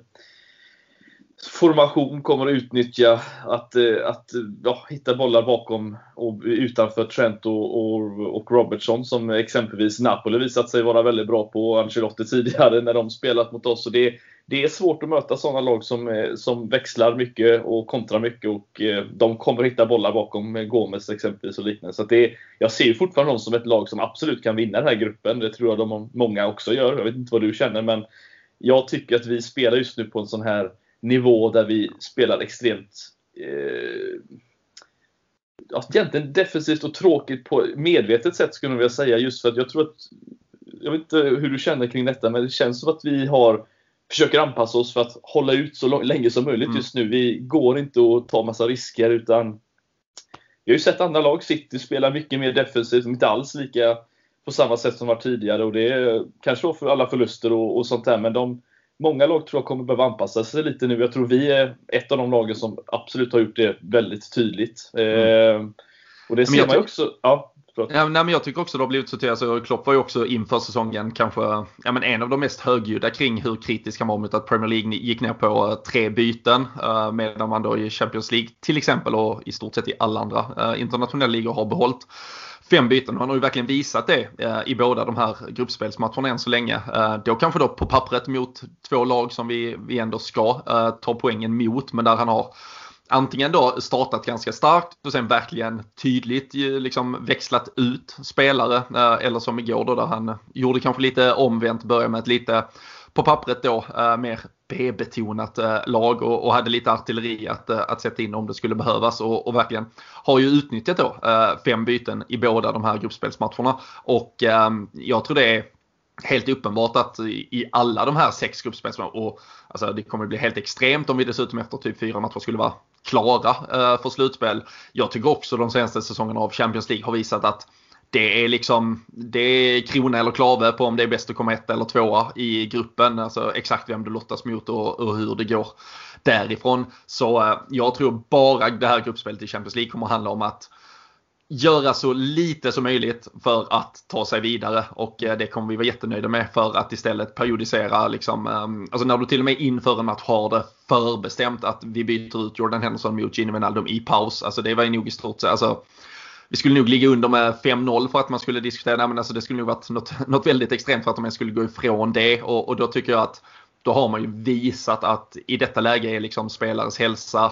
formation kommer att utnyttja att, eh, att eh, ja, hitta bollar bakom och utanför Trent och, och, och, Robertson som exempelvis Napoli visat sig vara väldigt bra på och Ancelotti tidigare när de spelat mot oss. Och det, det är svårt att möta sådana lag som, eh, som växlar mycket och kontrar mycket och de kommer att hitta bollar bakom Gomes exempelvis och liknande. Så det, jag ser fortfarande dem som ett lag som absolut kan vinna den här gruppen. Det tror jag de många också gör. Jag vet inte vad du känner men jag tycker att vi spelar just nu på en sån här nivå där vi spelar extremt eh, ja, egentligen defensivt och tråkigt på medvetet sätt skulle jag vilja säga. Just för att jag tror att, jag vet inte hur du känner kring detta, men det känns som att vi har försöker anpassa oss för att hålla ut så länge som möjligt mm. just nu. Vi går inte att ta massa risker utan vi har ju sett andra lag, City spela mycket mer defensivt, inte alls lika på samma sätt som var tidigare och det är kanske för alla förluster och, och sånt där men de, många lag tror jag kommer behöva anpassa sig lite nu. Jag tror vi är ett av de lagen som absolut har gjort det väldigt tydligt. Mm. Eh, och det ser man ju också. Ja,
Ja, nej, men jag tycker också det har blivit så till. Alltså, Klopp var ju också inför säsongen kanske ja, men en av de mest högljudda kring hur kritisk han var mot att Premier League gick ner på uh, tre byten. Uh, medan man då i Champions League till exempel och i stort sett i alla andra uh, internationella ligor har behållit fem byten. Han har ju verkligen visat det eh, i båda de här gruppspelsmatcherna än så länge. Eh, då kanske då på pappret mot två lag som vi, vi ändå ska eh, ta poängen mot. Men där han har antingen då startat ganska starkt och sen verkligen tydligt liksom växlat ut spelare. Eller som igår då där han gjorde kanske lite omvänt, började med ett lite på pappret då mer B-betonat eh, lag och, hade lite artilleri att, eh, att sätta in om det skulle behövas och, och verkligen har ju utnyttjat då eh, fem byten i båda de här gruppspelsmatcherna. Och jag tror det är helt uppenbart att i alla de här sex gruppspelsmatcherna och alltså det kommer bli helt extremt om vi dessutom efter typ fyra matcher skulle vara klara för slutspel. Jag tycker också de senaste säsongerna av Champions League har visat att det är liksom det är krona eller klave på om det är bäst att komma ett eller tvåa i gruppen. Alltså exakt vem du lottas mot och, och hur det går därifrån. Så eh, jag tror bara det här gruppspelet i Champions League kommer handla om att göra så lite som möjligt för att ta sig vidare och eh, det kommer vi vara jättenöjda med för att istället periodisera liksom, ehm, alltså när du till och med inför en match har det förbestämt att vi byter ut Jordan Henderson mot Gini Wijnaldum i paus. Alltså det var nog i stort sett, alltså vi skulle nog ligga under med 5-0 för att man skulle diskutera, nej men alltså det skulle nog varit något, något väldigt extremt för att de skulle gå ifrån det och, och då tycker jag att då har man ju visat att i detta läge är liksom spelares hälsa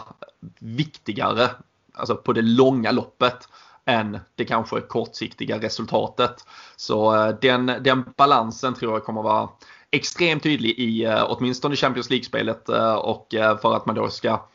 viktigare, alltså på det långa loppet än det kanske kortsiktiga resultatet. Så eh, den, den balansen tror jag kommer vara extremt tydlig i eh, åtminstone Champions League-spelet eh, och för att man då ska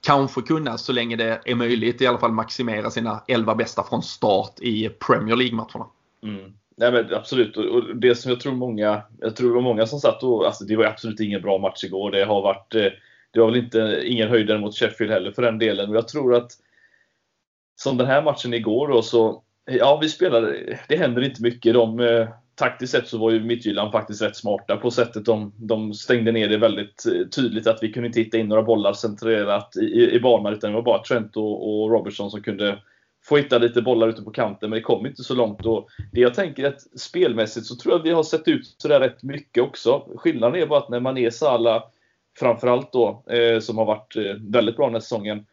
kanske kunna, så länge det är möjligt, i alla fall maximera sina 11 bästa från start i Premier League-matcherna.
Mm. Nej men absolut, och det som jag tror många, jag tror det var många som satt och, alltså det var absolut ingen bra match igår. Det har varit, eh, det var väl inte, ingen höjdare mot Sheffield heller för den delen. Men jag tror att, som den här matchen igår då så, ja vi spelade, det händer inte mycket. De, eh, taktiskt sett så var ju Midtjylland faktiskt rätt smarta på sättet de, de stängde ner det väldigt eh, tydligt att vi kunde inte hitta in några bollar centrerat i, i banan utan det var bara Trent och, och Robertson som kunde få hitta lite bollar ute på kanten men det kom inte så långt. Och det jag tänker är att spelmässigt så tror jag att vi har sett ut sådär rätt mycket också. Skillnaden är bara att när man är Salah framförallt då, eh, som har varit eh, väldigt bra den här säsongen,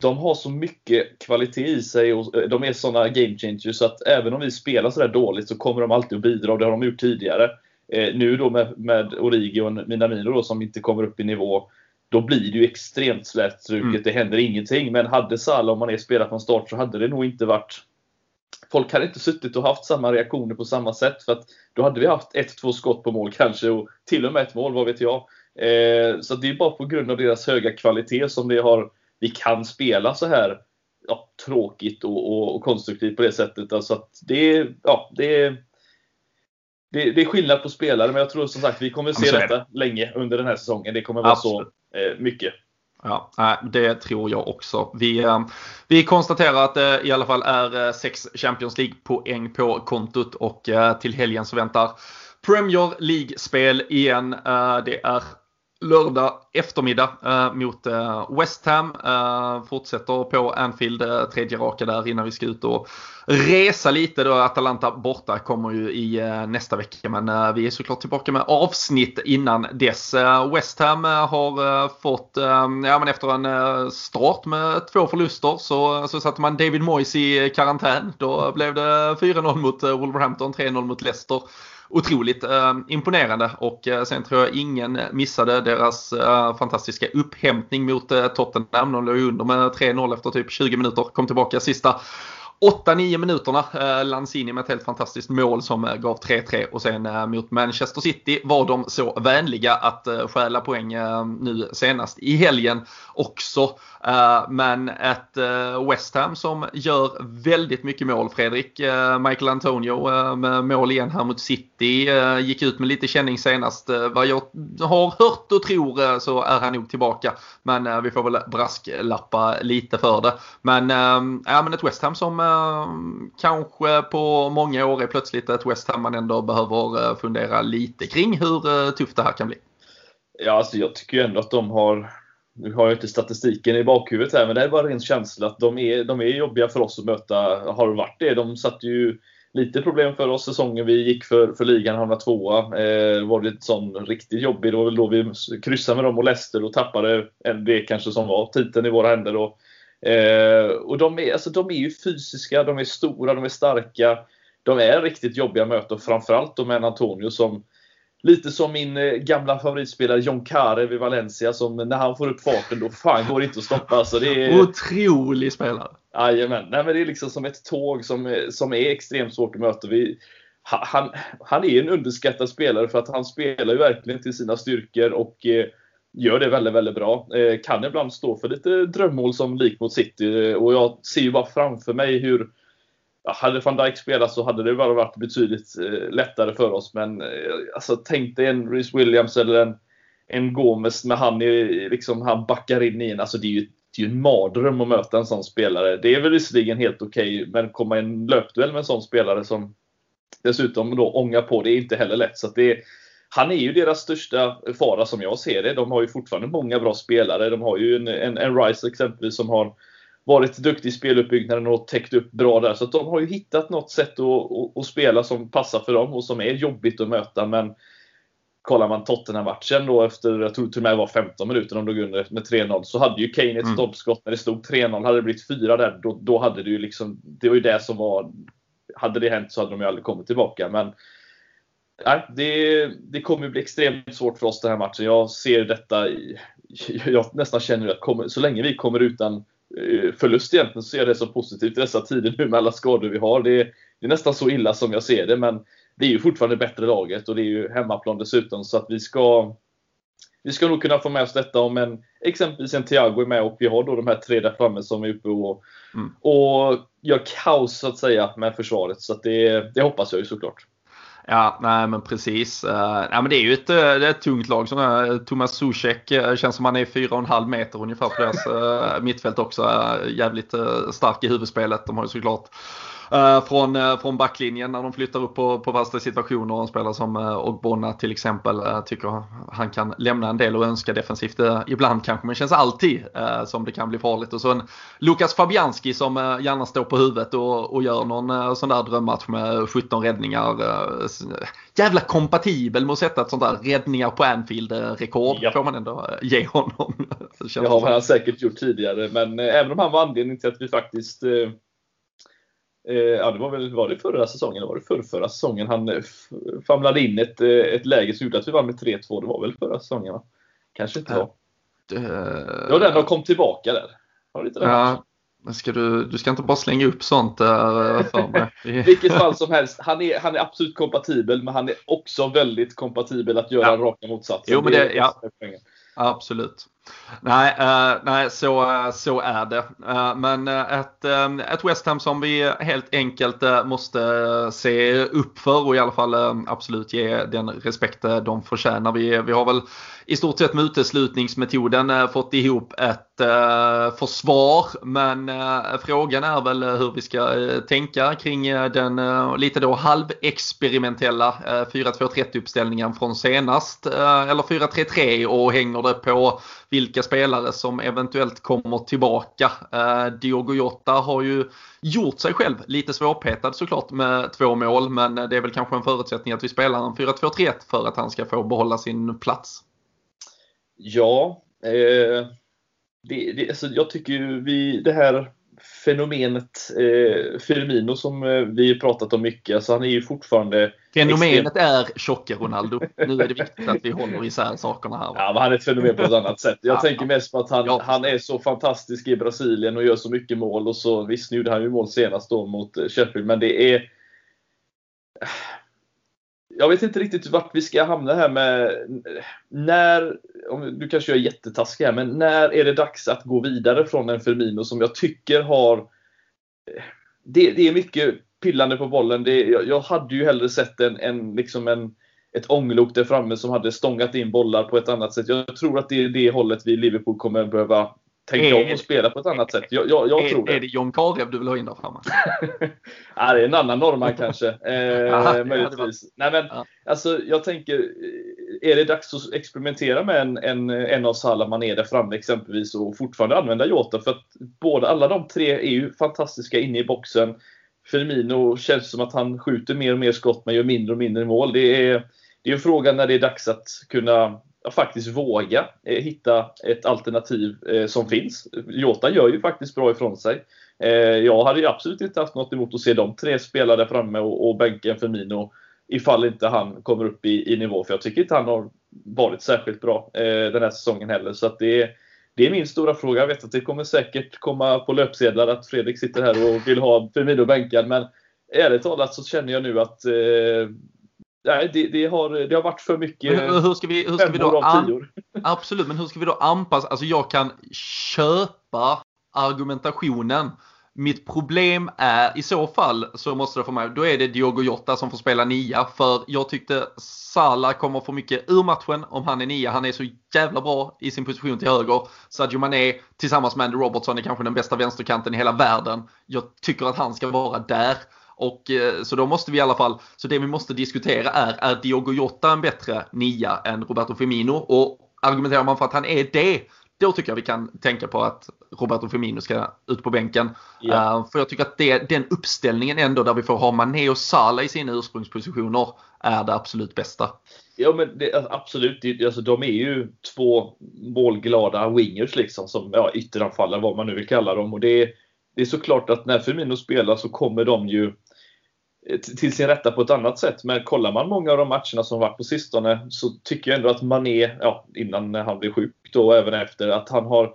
de har så mycket kvalitet i sig och eh, de är sådana game changers så att även om vi spelar sådär dåligt så kommer de alltid att bidra och det har de gjort tidigare. Eh, nu då med, med Origi och Minamino då som inte kommer upp i nivå då blir det ju extremt slätstruket. Mm. Det händer ingenting. Men hade Salah, om man är spelat från start, så hade det nog inte varit Folk hade inte suttit och haft samma reaktioner på samma sätt. För att då hade vi haft ett, två skott på mål kanske och till och med ett mål, vad vet jag. Eh, så det är bara på grund av deras höga kvalitet som det har vi kan spela så här ja, tråkigt och, och, och, konstruktivt på det sättet. Alltså att det, är, ja, det, är, det, det, är skillnad på spelare, men jag tror som sagt vi kommer se detta länge under den här säsongen. Det kommer vara Absolut. så eh, mycket.
Ja, det tror jag också. Vi, eh, vi konstaterar att det i alla fall är eh, sex Champions League-poäng på kontot och till helgen så väntar Premier League-spel igen. Det är lördag eftermiddag eh, mot eh, West Ham. Eh, fortsätter på Anfield, eh, tredje raka där innan vi ska ut och resa lite. Då Atalanta borta kommer ju i eh, nästa vecka men eh, vi är såklart tillbaka med avsnitt innan dess. Eh, West Ham eh, har eh, fått, ja men efter en start med två förluster så, så satte man David Moyes i karantän. Då blev det 4-0 mot Wolverhampton, 3-0 mot Leicester otroligt eh, imponerande och eh, sen tror jag ingen missade deras eh, fantastiska upphämtning mot eh, Tottenham. De låg under med 3-0 efter typ 20 minuter, kom tillbaka sista 8-9 minuterna. Eh, Lanzini med ett helt fantastiskt mål som eh, gav 3-3 och sen eh, mot Manchester City var de så vänliga att eh, stjäla poäng eh, nu senast i helgen också. Eh, men ett West Ham som gör väldigt mycket mål Fredrik. Michael Antonio med mål igen här mot City gick ut med lite känning senast. Vad jag har hört och tror så är han nog tillbaka. Men vi får väl brasklappa lite för det. Men, ja, men ett West Ham som Ehm, kanske på många år är plötsligt ett West Ham man ändå behöver eh, fundera lite kring hur eh, tufft det här kan bli.
Ja, alltså jag tycker ju ändå att de har nu har jag inte statistiken i bakhuvudet här, men det är bara en känsla att de är, de är jobbiga för oss att möta. Har varit det. De satte ju lite problem för oss säsongen vi gick för, för ligan, hamnade tvåa. Eh, var det sån riktigt jobbig, då, var väl då vi kryssade med dem och Leicester och tappade det kanske som var titeln i våra händer. Och Eh, och de är, alltså, de är ju fysiska, de är stora, de är starka. De är riktigt jobbiga och framförallt de med Antonio som Lite som min eh, gamla favoritspelare John Carew i Valencia som när han får upp farten då fan går det inte att stoppa. Alltså, det är...
Otrolig spelare!
Jajamän. Nej, men det är liksom som ett tåg som, som är extremt svårt att möta. Vi, han, han är en underskattad spelare för att han spelar ju verkligen till sina styrkor och eh, gör det väldigt, väldigt bra. Eh, kan ibland stå för lite drömmål som lik mot City eh, och jag ser ju bara framför mig hur ja, hade van Dijk spelat så hade det bara varit betydligt eh, lättare för oss. Men eh, alltså, tänk dig en Rhys Williams eller en, en Gomes när han, är, liksom, han backar in i en. Alltså, det är ju det är ju en mardröm att möta en sån spelare. Det är väl visserligen helt okej, okay, men komma i en löpduell med en sån spelare som dessutom då ångar på, det är inte heller lätt. Så det, han är ju deras största fara som jag ser det. De har ju fortfarande många bra spelare. De har ju en, en, en Rice exempelvis som har varit duktig i speluppbyggnaden och täckt upp bra där. Så de har ju hittat något sätt att, att, att, spela som passar för dem och som är jobbigt att möta. Men kollar man Tottenham-matchen då efter, jag tror till och med var 15 minuter de låg under med 3-0, så hade ju Kane ett mm. stolpskott när det stod 3-0. Hade det blivit 4 där, då, då hade det ju liksom, det var ju det som var, hade det hänt så hade de ju aldrig kommit tillbaka. Men nej, det, det kommer bli extremt svårt för oss den här matchen. Jag ser detta, jag nästan känner att kommer, så länge vi kommer utan eh, förlust egentligen så ser jag det som positivt i dessa tider nu med alla skador vi har. Det, det är nästan så illa som jag ser det, men det är ju fortfarande bättre laget och det är ju hemmaplan dessutom så att vi ska vi ska nog kunna få med oss detta om en, exempelvis en Thiago är med och vi har då de här tre där framme som är uppe och, mm. och gör kaos så att säga med försvaret. Så det, det hoppas jag ju såklart.
Ja, nej men precis. Eh, uh, nej, men det är ju ett, eh, det är ett tungt lag. Som, uh, eh, Thomas Zuzek uh, känns som han är 4,5 meter ungefär på deras uh, mittfält också. Uh, jävligt stark i huvudspelet. De har ju såklart från, uh, från backlinjen när de flyttar upp på, på fasta situationer. En spelare som uh, Ogbonna till exempel tycker han kan lämna en del och önska defensivt ibland kanske men känns alltid som det kan bli farligt. Och så en Lukas Fabianski som gärna står på huvudet och, och gör någon sån där drömmatch med 17 räddningar. jävla kompatibel med att sätta ett sånt där räddningar på Anfield-rekord ja. får man ändå ge honom.
det har han säkert gjort tidigare men även om han var anledningen till att vi faktiskt Eh, ja, det var väl var det förra säsongen, eller var det förra, förra säsongen han eh, famlade in ett, eh, ett läge som gjorde att vi vann med 3-2. Det var väl förra säsongen va? Kanske inte var. Det, det var den de kom tillbaka där. Har inte
ja, ska du, du ska inte bara slänga upp sånt där för mig.
Vilket fall som helst, han är, han är absolut kompatibel men han är också väldigt kompatibel att göra ja. raka motsatsen.
Jo, men det, det ja. Absolut. Nej, uh, nej så, eh, så är det. Uh, men ett, um, ett West Ham som vi helt enkelt uh, måste se upp för och i alla fall absolut ge den respekt de förtjänar. Vi, vi har väl i stort sett med uteslutningsmetoden fått ihop ett Eh, försvar. Men eh, frågan är väl eh, hur vi ska tänka kring den lite då halvexperimentella 4-2-30 uppställningen från senast. Eller 4-3-3 och hänger det på vilka spelare som eventuellt kommer tillbaka. Eh, Diogo Jota har ju gjort sig själv lite svårpetad såklart med två mål men det är väl kanske en förutsättning att vi spelar en 4-2-3-1 för att han ska få behålla sin plats.
Ja, eh, det, det, alltså jag tycker ju vi, det här fenomenet eh, Firmino som eh, vi pratat om mycket. Alltså han är ju fortfarande
Fenomenet är tjocke Ronaldo. Nu är det viktigt att vi håller isär sakerna här.
Ja, men han är ett fenomen på ett annat sätt. Jag ja, tänker mest på att han, ja. han är så fantastisk i Brasilien och gör så mycket mål. Och så, visst, nu gjorde han ju mål senast då mot eh, Sheffield, men det är jag vet inte riktigt vart vi ska hamna här med när, om du kanske är jättetaskig här, men när är det dags att gå vidare från en Firmino som jag tycker har det, det är mycket pillande på bollen. Det, jag, jag, hade ju hellre sett en, en, liksom en, ett ånglok där framme som hade stångat in bollar på ett annat sätt. Jag tror att det är det hållet vi i Liverpool kommer behöva tänka om och spela på ett annat sätt. Jag, jag, jag
är,
tror det.
Är det John Karev du vill ha in där framme?
ja, det är en annan norrman kanske. Eh, Aha, möjligtvis. Nej, men, ja. alltså, jag tänker, är det dags att experimentera med en, en, en av Salah Mané där framme exempelvis och fortfarande använda Jota? För att båda, alla de tre är ju fantastiska inne i boxen. Firmino känns som att han skjuter mer och mer skott men gör mindre och mindre mål. Det är, det är en fråga när det är dags att kunna faktiskt våga eh, hitta ett alternativ eh, som finns. Jota gör ju faktiskt bra ifrån sig. Eh, jag hade ju absolut inte haft något emot att se de tre spela där framme och, och bänken Firmino ifall inte han kommer upp i, i nivå. För jag tycker inte han har varit särskilt bra eh, den här säsongen heller. Så att det, är, det är min stora fråga. Jag vet att det kommer säkert komma på löpsedlar att Fredrik sitter här och vill ha Firmino bänkad. Men ärligt talat så känner jag nu att eh, Nej, det, det, har, det har varit för mycket.
Men hur ska vi, hur ska vi då an, Absolut, men hur ska vi då anpassa? Alltså jag kan köpa argumentationen. Mitt problem är i så fall så måste det för mig, då är det Diogo Jota som får spela nia. För jag tyckte Salah kommer få mycket ur matchen om han är nia. Han är så jävla bra i sin position till höger. Sadio Mané tillsammans med Andy Robertson är kanske den bästa vänsterkanten i hela världen. Jag tycker att han ska vara där. Och, eh, så då måste vi i alla fall, så det vi måste diskutera är, är Diogo Jota en bättre nia än Roberto Firmino? Och argumenterar man för att han är det, då tycker jag vi kan tänka på att Roberto Firmino ska ut på bänken. Ja. Uh, för jag tycker att det, den uppställningen ändå där vi får ha Mané och Salah i sina ursprungspositioner är det absolut bästa.
Ja men det, alltså, absolut, alltså, de är ju två målglada wingers liksom som ja, ytteranfallare vad man nu vill kalla dem. Och det, det är såklart att när Firmino spelar så kommer de ju Eh, till sin rätta på ett annat sätt. Men kollar man många av de matcherna som varit på sistone så tycker jag ändå att Mané, ja, innan han blev sjuk då och även efter, att han har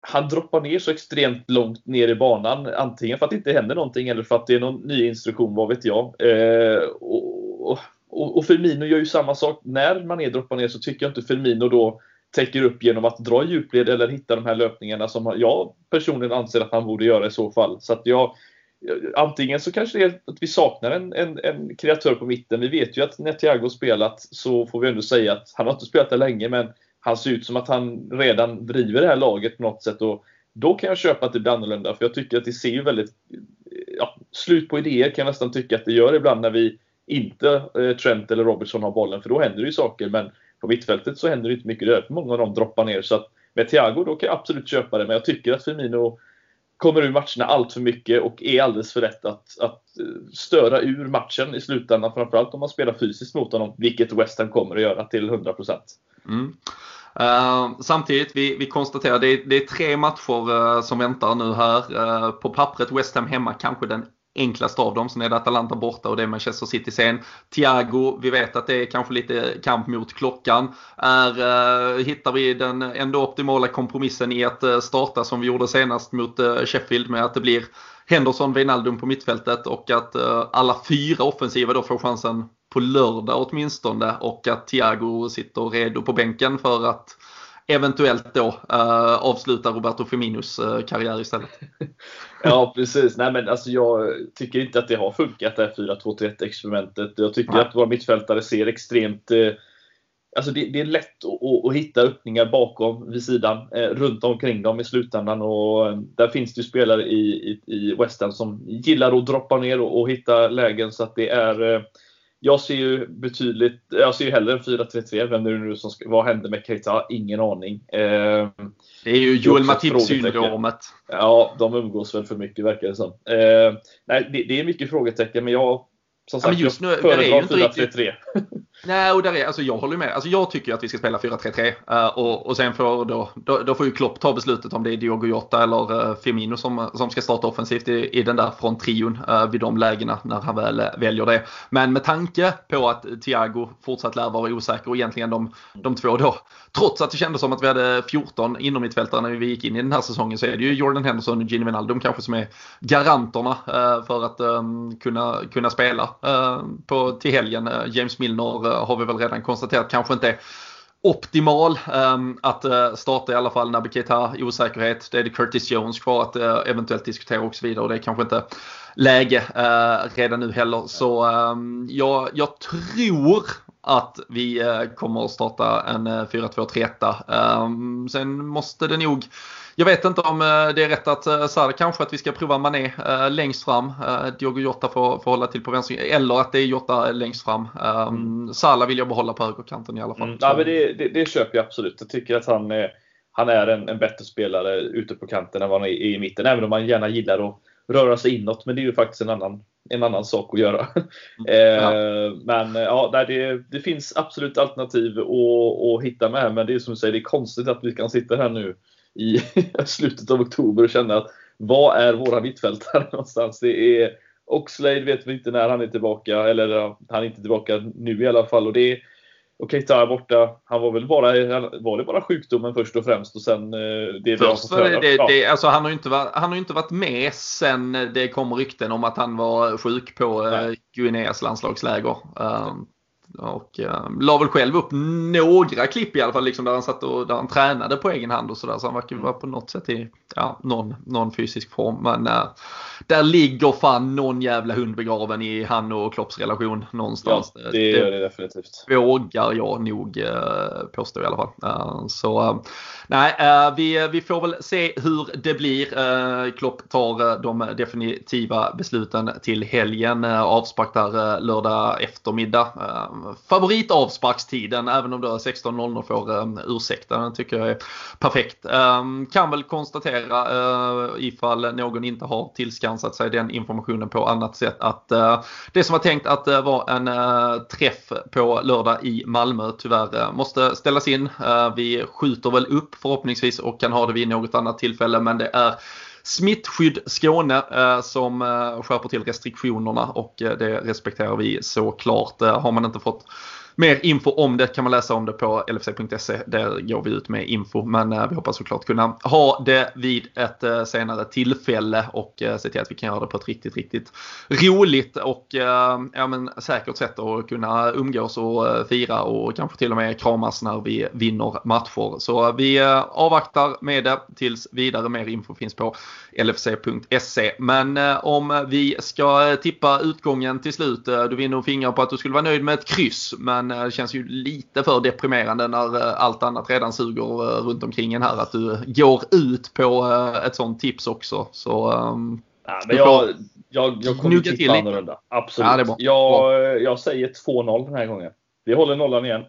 han droppar ner så extremt långt ner i banan. Antingen för att det inte händer någonting eller för att det är någon ny instruktion, vad vet jag. Eh, och, och, och Firmino gör ju samma sak. När Mané droppar ner så tycker jag inte Firmino då täcker upp genom att dra djupled eller hitta de här löpningarna som jag personligen anser att han borde göra i så fall. Så att jag, Antingen så kanske det är att vi saknar en, en, en kreatör på mitten. Vi vet ju att när Thiago spelat så får vi ändå säga att han har inte spelat där länge men han ser ut som att han redan driver det här laget på något sätt. Och då kan jag köpa att det blir annorlunda för jag tycker att det ser ju väldigt ja, slut på idéer kan jag nästan tycka att det gör ibland när vi inte eh, Trent eller Robertson har bollen för då händer det ju saker men på mittfältet så händer det inte mycket. Det är många av dem droppar ner så att med Thiago då kan jag absolut köpa det men jag tycker att Firmino kommer ur matcherna allt för mycket och är alldeles för lätt att, att eh, störa ur matchen i slutändan. Framförallt om man spelar fysiskt mot honom, vilket West Ham kommer att göra till 100%.
Mm. Uh, samtidigt, vi, vi konstaterar det, det är tre matcher uh, som väntar nu här. Uh, på pappret West Ham hemma kanske den Enklast av dem. Sen är det Atalanta borta och det är Manchester City sen. Thiago, vi vet att det är kanske lite kamp mot klockan. Är, uh, hittar vi den ändå optimala kompromissen i att uh, starta som vi gjorde senast mot uh, Sheffield med att det blir Henderson, Wijnaldum på mittfältet och att alla fyra offensiva då får chansen på lördag åtminstone och att Thiago sitter redo på bänken för att eventuellt då uh, avsluta Roberto Firminos uh, karriär istället.
ja, precis. Nej, men alltså, jag tycker inte att det har funkat det här 4-2-3-1 experimentet. Jag tycker Nej. att våra mittfältare ser extremt uh, Alltså det, det, är lätt att, att, hitta öppningar bakom, vid sidan, eh, runt omkring dem i slutändan. Och där finns det ju spelare i, i, i West Ham som gillar att droppa ner och, och hitta lägen. Så att det är eh, jag ser ju betydligt, jag ser ju hellre en 4-3-3. Vem det nu som ska, vad händer med Keita? Ingen aning. Eh,
det är ju Joel Matip-syndromet.
Ja, de umgås väl för mycket verkar det som. Eh, nej, det, det, är mycket frågetecken, men jag som sagt, ja, just nu,
jag föredrar 4-3-3. Nej, och där är, alltså jag håller med. Alltså jag tycker att vi ska spela 4-3-3 uh, eh, och, och sen får då, då, då, får ju Klopp ta beslutet om det är Diogo Jota eller uh, Firmino som, som ska starta offensivt i, i den där från trion uh, eh, vid de lägena när han väl väljer det. Men med tanke på att Thiago fortsatt lär vara osäker och egentligen de, de två då, trots att det kändes som att vi hade 14 inom mittfältare när vi gick in i den här säsongen så är det ju Jordan Henderson och Gini Wijnaldum kanske som är garanterna för att um, kunna, kunna spela på, till helgen. James Milner har vi väl redan konstaterat kanske inte är optimal um, att uh, starta i alla fall. när Keita osäkerhet. Det är det Curtis Jones kvar att uh, eventuellt diskutera och så vidare. Och det är kanske inte läge uh, redan nu heller. Så um, jag, jag tror att vi kommer att starta en 4-2-3-1. Um, ehm, sen måste det nog jag vet inte om eh, det är rätt att eh, Sarr kanske att vi ska prova Mané äh, längst fram. Diogo Jota får, får hålla till på vänster. Eller att det är Jota längst fram. Um, mm. Salah vill jag behålla på högerkanten i alla fall. Mm.
Ja, men det, det, det, köper jag absolut. Jag tycker att han är, han är en, en bättre spelare ute på kanten än vad han är i mitten. Även om man gärna gillar att röra sig inåt. Men det är ju faktiskt en annan, en annan sak att göra. Ja. Men ja, det, det finns absolut alternativ att, att hitta med. Men det är som du säger, det är konstigt att vi kan sitta här nu i slutet av oktober och känna att vad är våra mittfältare någonstans? Det är Oxlade vet vi inte när han är tillbaka, eller han är inte tillbaka nu i alla fall. Och det är, Okej, okay, borta. Han var väl bara, var det bara sjukdomen först och främst och sen eh, det
Först var det, det, det, alltså han har ju inte varit, han har inte varit med sen det kom rykten om att han var sjuk på eh, Guineas landslagsläger. Och eh, la väl själv upp några klipp i alla fall liksom där han satt och där han tränade på egen hand och sådär. Så han verkar vara på något sätt i ja, någon, någon fysisk form. Men eh, där ligger fan någon jävla hund begraven i han och Klopps relation någonstans.
Ja, det gör det, det definitivt.
Vågar jag nog eh, påstå i alla fall. Uh, så uh, nej, uh, vi, vi får väl se hur det blir. Uh, Klopp tar de definitiva besluten till helgen. Avspark där lördag eftermiddag. Favoritavsparkstiden, även om då 16.00 får ehm, ursäkta. Den tycker jag är perfekt. Ehm, kan väl konstatera eh, ifall någon inte har tillskansat sig den informationen på annat sätt. Att eh, det som var tänkt att eh, vara en träff på lördag i Malmö tyvärr måste ställas in. vi skjuter väl upp förhoppningsvis och kan ha det vid något annat tillfälle men det är Smittskydd Skåne eh, som eh, skärper till restriktionerna och eh, det respekterar vi såklart. Har man inte fått Mer info om det kan man läsa om det på lfc.se. Där går vi ut med info. Men eh, vi hoppas såklart kunna ha det vid ett eh, senare tillfälle och eh, se till att vi kan göra det på ett riktigt, riktigt roligt och ja, men, säkert sätt att kunna umgås och fira och kanske till och med kramas när vi vinner matcher. Så vi avvaktar med det tills vidare. Mer info finns på lfc.se. Men om vi ska tippa utgången till slut. Du vinner fingrar på att du skulle vara nöjd med ett kryss. Men det känns ju lite för deprimerande när eh, allt annat redan suger eh, runt omkring en här att du går ut på ett sånt tips också. Så,
ehm, ja, men jag, jag, jag kommer tippa annorlunda. Absolut. Ja, jag, jag säger 2-0 den här gången. Vi håller nollan igen.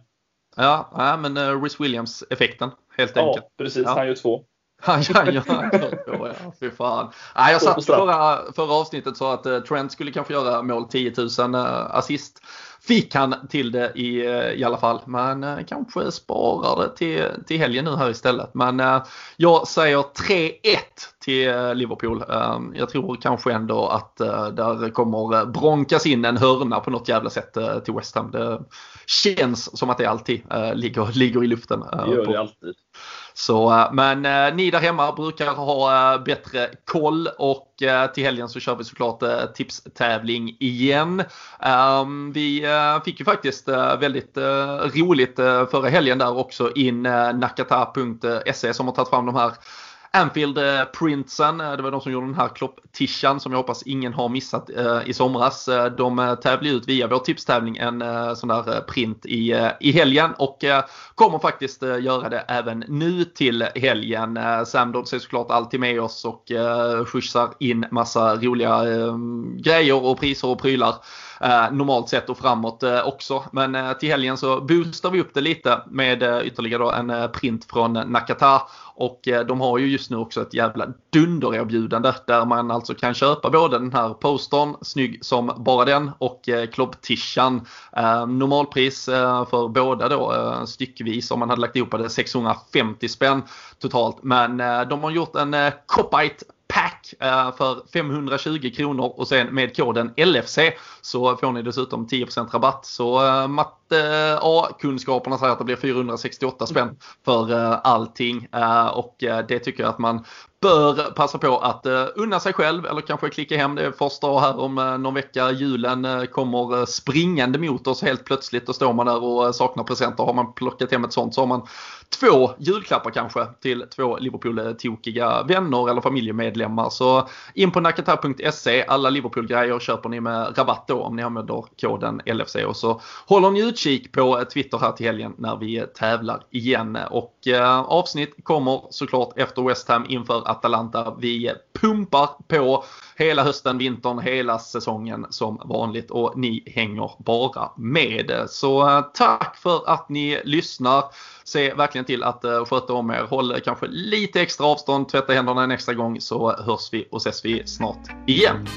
Ja, ja men Rhys Williams-effekten helt
ja,
enkelt.
Precis, ja, han gör två.
Han gör två, ja. Fy fan. Ja, jag satt förra, förra avsnittet så att Trent skulle kanske göra mål 10 000 uh, assist fick han till det i, eh, i alla fall. Men eh, kanske sparar det till, till helgen nu här istället. Men eh, jag säger 3-1 till Liverpool. Jag tror kanske ändå att där kommer bronkas in en hörna på något jävla sätt till West Ham. Det känns som att det alltid ligger, ligger i luften.
Det gör det alltid.
Så, eh, men eh, ni där hemma brukar ha eh, bättre koll och eh, till helgen så kör vi såklart eh, tipstävling igen. Ehm, vi fick ju faktiskt väldigt roligt förra helgen där också in nakata.se som har tagit fram de här Anfield-printsen, eh, det var de som gjorde den här klopp-tishan som jag hoppas ingen har missat eh, i somras. Eh, de tävlar ut via vår tipstävling en sån där print i, i helgen och kommer faktiskt göra det även nu till helgen. SamDodds är såklart alltid med oss och skjutsar in massa roliga grejer och priser och prylar Eh, normalt sett och framåt eh, också. Men eh, till helgen så boostar vi upp det lite med ytterligare en print från Nakata och de har ju just nu också ett jävla dundererbjudande där man alltså kan köpa både den här postern, snygg som bara den, och eh, klobbtishan. Normalpris för båda då styckvis om man hade lagt ihop det 650 spänn totalt. Men de har gjort en Copite pack eh, för 520 kronor och sen med koden LFC så får ni dessutom 10% rabatt. Så eh, Matt A-kunskaperna säger att det blir 468 spänn för allting. Och det tycker jag att man bör passa på att unna sig själv eller kanske klicka hem. Det är första dag här om någon vecka. Julen kommer springande mot oss helt plötsligt och står man där och saknar presenter. Har man plockat hem ett sånt så har man två julklappar kanske till två Liverpool-tokiga vänner eller familjemedlemmar. Så in på nakata.se. Alla Liverpool-grejer köper ni med rabatt då om ni använder koden LFC. Och så håller ni utkik på Twitter här till helgen när vi tävlar igen. Och eh, avsnitt kommer såklart efter West Ham inför Atalanta. Vi pumpar på hela hösten, vintern, hela säsongen som vanligt och ni hänger bara med. Så eh, tack för att ni lyssnar. Se verkligen till att eh, sköta om er. Håll kanske lite extra avstånd, tvätta händerna en extra gång så hörs vi och ses vi snart igen.